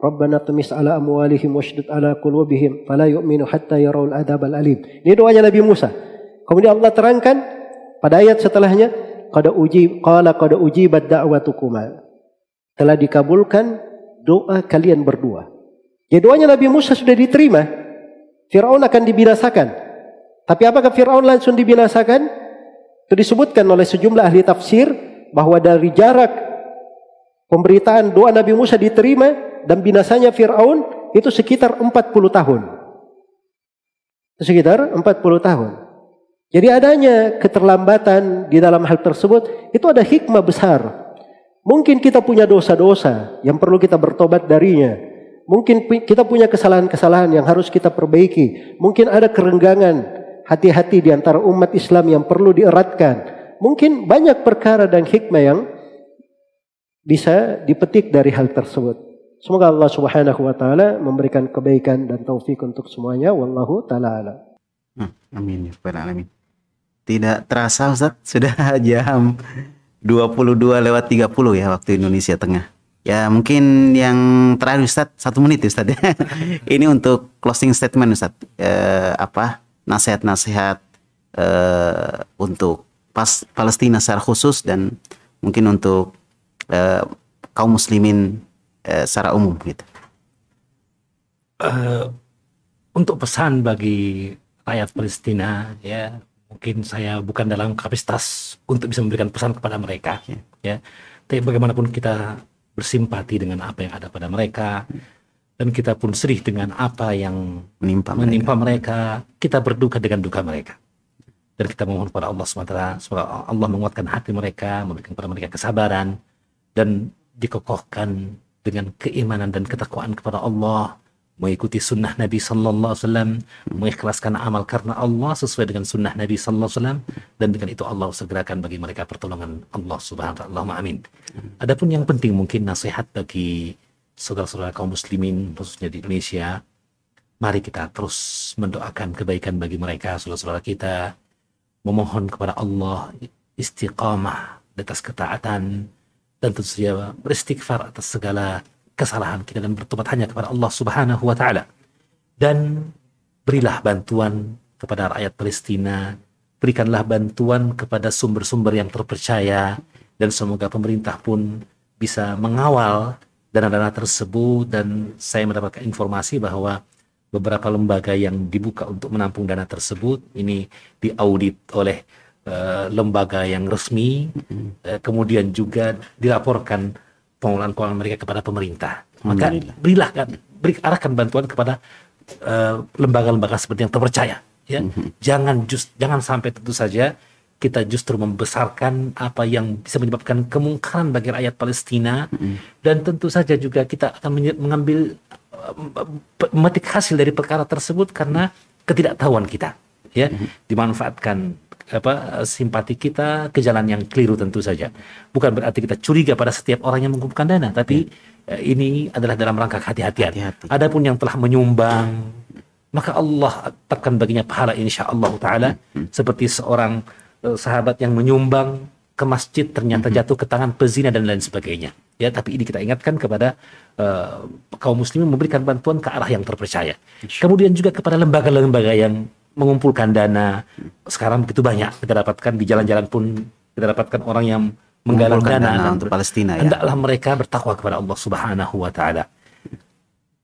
Rabbana tumis ala amwalihim washdud ala qulubihim fala yu'minu hatta yarawul adab al alim. Ini doanya Nabi Musa. Kemudian Allah terangkan pada ayat setelahnya qad uji qala qad ujibat da'watukuma. Telah dikabulkan doa kalian berdua. Ya doanya Nabi Musa sudah diterima. Fir'aun akan dibinasakan. Tapi apakah Fir'aun langsung dibinasakan? Itu disebutkan oleh sejumlah ahli tafsir bahwa dari jarak pemberitaan doa Nabi Musa diterima dan binasanya Fir'aun itu sekitar 40 tahun. Sekitar 40 tahun. Jadi adanya keterlambatan di dalam hal tersebut itu ada hikmah besar. Mungkin kita punya dosa-dosa yang perlu kita bertobat darinya. Mungkin kita punya kesalahan-kesalahan yang harus kita perbaiki. Mungkin ada kerenggangan hati-hati di antara umat Islam yang perlu dieratkan. Mungkin banyak perkara dan hikmah yang bisa dipetik dari hal tersebut. Semoga Allah Subhanahu wa taala memberikan kebaikan dan taufik untuk semuanya. Wallahu taala ala. Hmm, amin ya alamin. Tidak terasa Ustaz, sudah jam 22 lewat 30 ya waktu Indonesia Tengah. Ya mungkin yang terakhir Ustadz satu menit Ustadz ya. Ini untuk closing statement Ustadz. Eh, apa nasihat-nasihat eh, untuk pas Palestina secara khusus dan mungkin untuk eh, kaum muslimin eh, secara umum gitu. Uh, untuk pesan bagi rakyat Palestina ya mungkin saya bukan dalam kapasitas untuk bisa memberikan pesan kepada mereka ya, ya. tapi bagaimanapun kita bersimpati dengan apa yang ada pada mereka dan kita pun sedih dengan apa yang menimpa, menimpa mereka. mereka. Kita berduka dengan duka mereka. Dan kita mohon kepada Allah SWT, semoga Allah menguatkan hati mereka, memberikan kepada mereka kesabaran, dan dikokohkan dengan keimanan dan ketakwaan kepada Allah, mengikuti sunnah Nabi Sallallahu Alaihi Wasallam, mengikhlaskan amal karena Allah sesuai dengan sunnah Nabi Sallallahu Alaihi Wasallam, dan dengan itu Allah segerakan bagi mereka pertolongan Allah Subhanahu Wa Taala. Amin. Adapun yang penting mungkin nasihat bagi saudara-saudara kaum muslimin khususnya di Indonesia, mari kita terus mendoakan kebaikan bagi mereka, saudara-saudara kita, memohon kepada Allah istiqamah di atas ketaatan dan tentu saja beristighfar atas segala kesalahan kita dan bertobat hanya kepada Allah Subhanahu wa taala. Dan berilah bantuan kepada rakyat Palestina, berikanlah bantuan kepada sumber-sumber yang terpercaya dan semoga pemerintah pun bisa mengawal dana-dana tersebut dan saya mendapatkan informasi bahwa beberapa lembaga yang dibuka untuk menampung dana tersebut ini diaudit oleh uh, lembaga yang resmi uh, kemudian juga dilaporkan pengelolaan keuangan mereka kepada pemerintah. Maka berilah kan, beri arahkan bantuan kepada eh, lembaga-lembaga uh, seperti yang terpercaya. Ya, mm-hmm. jangan just, jangan sampai tentu saja kita justru membesarkan apa yang bisa menyebabkan kemungkaran bagi rakyat Palestina mm-hmm. dan tentu saja juga kita akan mengambil uh, memetik hasil dari perkara tersebut karena ketidaktahuan kita ya mm-hmm. dimanfaatkan apa simpati kita ke jalan yang keliru tentu saja. Bukan berarti kita curiga pada setiap orang yang mengumpulkan dana, tapi ya. ini adalah dalam rangka hati-hatian. Hati-hati. Adapun yang telah menyumbang, maka Allah tetapkan baginya pahala insya Allah taala hmm. seperti seorang uh, sahabat yang menyumbang ke masjid ternyata hmm. jatuh ke tangan pezina dan lain sebagainya. Ya, tapi ini kita ingatkan kepada uh, kaum muslimin memberikan bantuan ke arah yang terpercaya. Kemudian juga kepada lembaga-lembaga yang mengumpulkan dana. Sekarang begitu banyak kita dapatkan di jalan-jalan pun kita dapatkan orang yang menggalang dana, dana untuk Palestina ya. Hendaklah mereka bertakwa kepada Allah Subhanahu wa taala.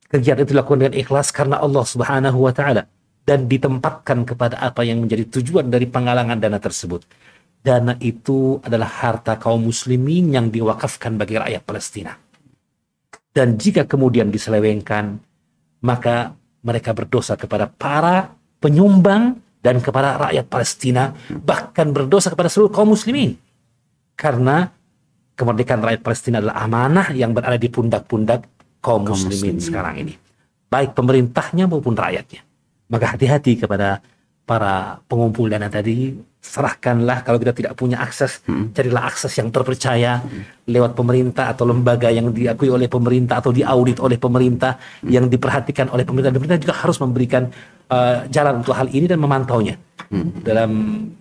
Kegiatan itu dilakukan dengan ikhlas karena Allah Subhanahu wa taala dan ditempatkan kepada apa yang menjadi tujuan dari penggalangan dana tersebut. Dana itu adalah harta kaum muslimin yang diwakafkan bagi rakyat Palestina. Dan jika kemudian diselewengkan, maka mereka berdosa kepada para penyumbang dan kepada rakyat Palestina bahkan berdosa kepada seluruh kaum muslimin karena kemerdekaan rakyat Palestina adalah amanah yang berada di pundak-pundak kaum, kaum muslimin, muslimin sekarang ini baik pemerintahnya maupun rakyatnya maka hati-hati kepada para pengumpul dana tadi serahkanlah kalau kita tidak punya akses hmm. carilah akses yang terpercaya hmm. lewat pemerintah atau lembaga yang diakui oleh pemerintah atau diaudit oleh pemerintah hmm. yang diperhatikan oleh pemerintah pemerintah juga harus memberikan uh, jalan untuk hal ini dan memantaunya hmm. dalam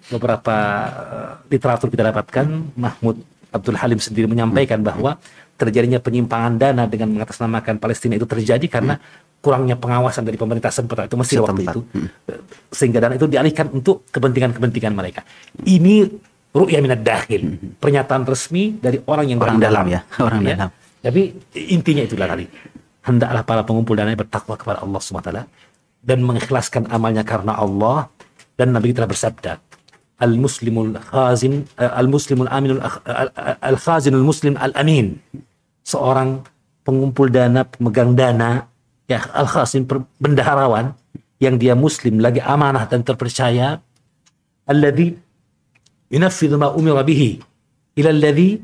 beberapa uh, literatur kita dapatkan Mahmud Abdul Halim sendiri menyampaikan hmm. bahwa terjadinya penyimpangan dana dengan mengatasnamakan Palestina itu terjadi karena hmm kurangnya pengawasan dari pemerintah setempat itu Mesir waktu itu hmm. sehingga dana itu dialihkan untuk kepentingan-kepentingan mereka. Ini ru'ya minad dahil, hmm. pernyataan resmi dari orang yang orang dalam, ya, orang ya. dalam. Tapi intinya itulah tadi. Hendaklah para pengumpul dana bertakwa kepada Allah SWT dan mengikhlaskan amalnya karena Allah. Dan Nabi kita bersabda al muslimul khazin eh, al muslimul aminul al khazinul muslim al amin seorang pengumpul dana pemegang dana ya al khasin bendaharawan yang dia muslim lagi amanah dan terpercaya. Alladhi yunaffidhu ma umira bihi. Ila alladhi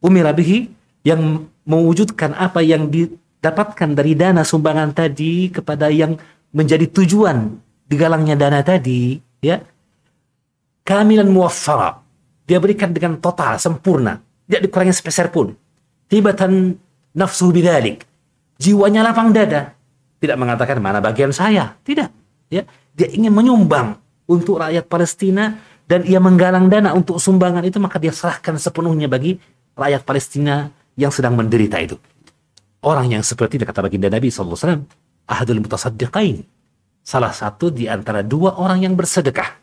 umira bihi yang mewujudkan apa yang didapatkan dari dana sumbangan tadi kepada yang menjadi tujuan digalangnya dana tadi ya. Kamilan muwaffara. Dia berikan dengan total sempurna. Tidak dikurangi sepeser pun. Tibatan nafsu bidzalik. Jiwanya lapang dada, tidak mengatakan mana bagian saya, tidak. Ya, dia ingin menyumbang untuk rakyat Palestina dan ia menggalang dana untuk sumbangan itu maka dia serahkan sepenuhnya bagi rakyat Palestina yang sedang menderita itu. Orang yang seperti kata baginda Nabi SAW, ahadul mutasaddiqain. Salah satu di antara dua orang yang bersedekah.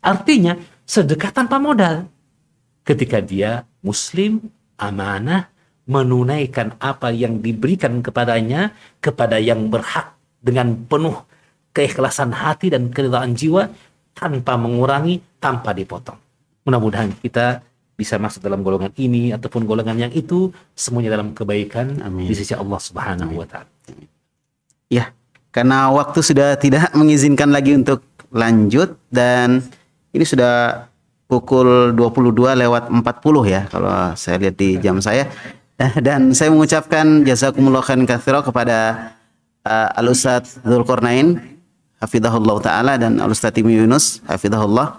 Artinya, sedekah tanpa modal. Ketika dia muslim, amanah, menunaikan apa yang diberikan kepadanya kepada yang berhak dengan penuh keikhlasan hati dan keridhaan jiwa tanpa mengurangi, tanpa dipotong. Mudah-mudahan kita bisa masuk dalam golongan ini ataupun golongan yang itu semuanya dalam kebaikan Amin. di sisi Allah Subhanahu wa taala. Ya, karena waktu sudah tidak mengizinkan lagi untuk lanjut dan ini sudah pukul 22 lewat 40 ya kalau saya lihat di jam saya. Dan saya mengucapkan jazakumullah khairan katsira kepada uh, Al Ustaz Dzulqarnain hafizahullah taala dan Al Ustaz Timi Yunus hafizahullah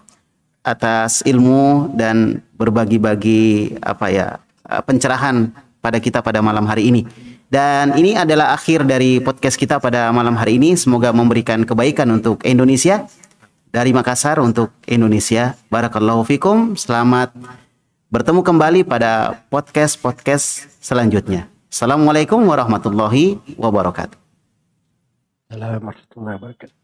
atas ilmu dan berbagi-bagi apa ya uh, pencerahan pada kita pada malam hari ini. Dan ini adalah akhir dari podcast kita pada malam hari ini. Semoga memberikan kebaikan untuk Indonesia. Dari Makassar untuk Indonesia. Barakallahu fikum. Selamat bertemu kembali pada podcast-podcast selanjutnya. Assalamualaikum warahmatullahi wabarakatuh. Assalamualaikum warahmatullahi wabarakatuh.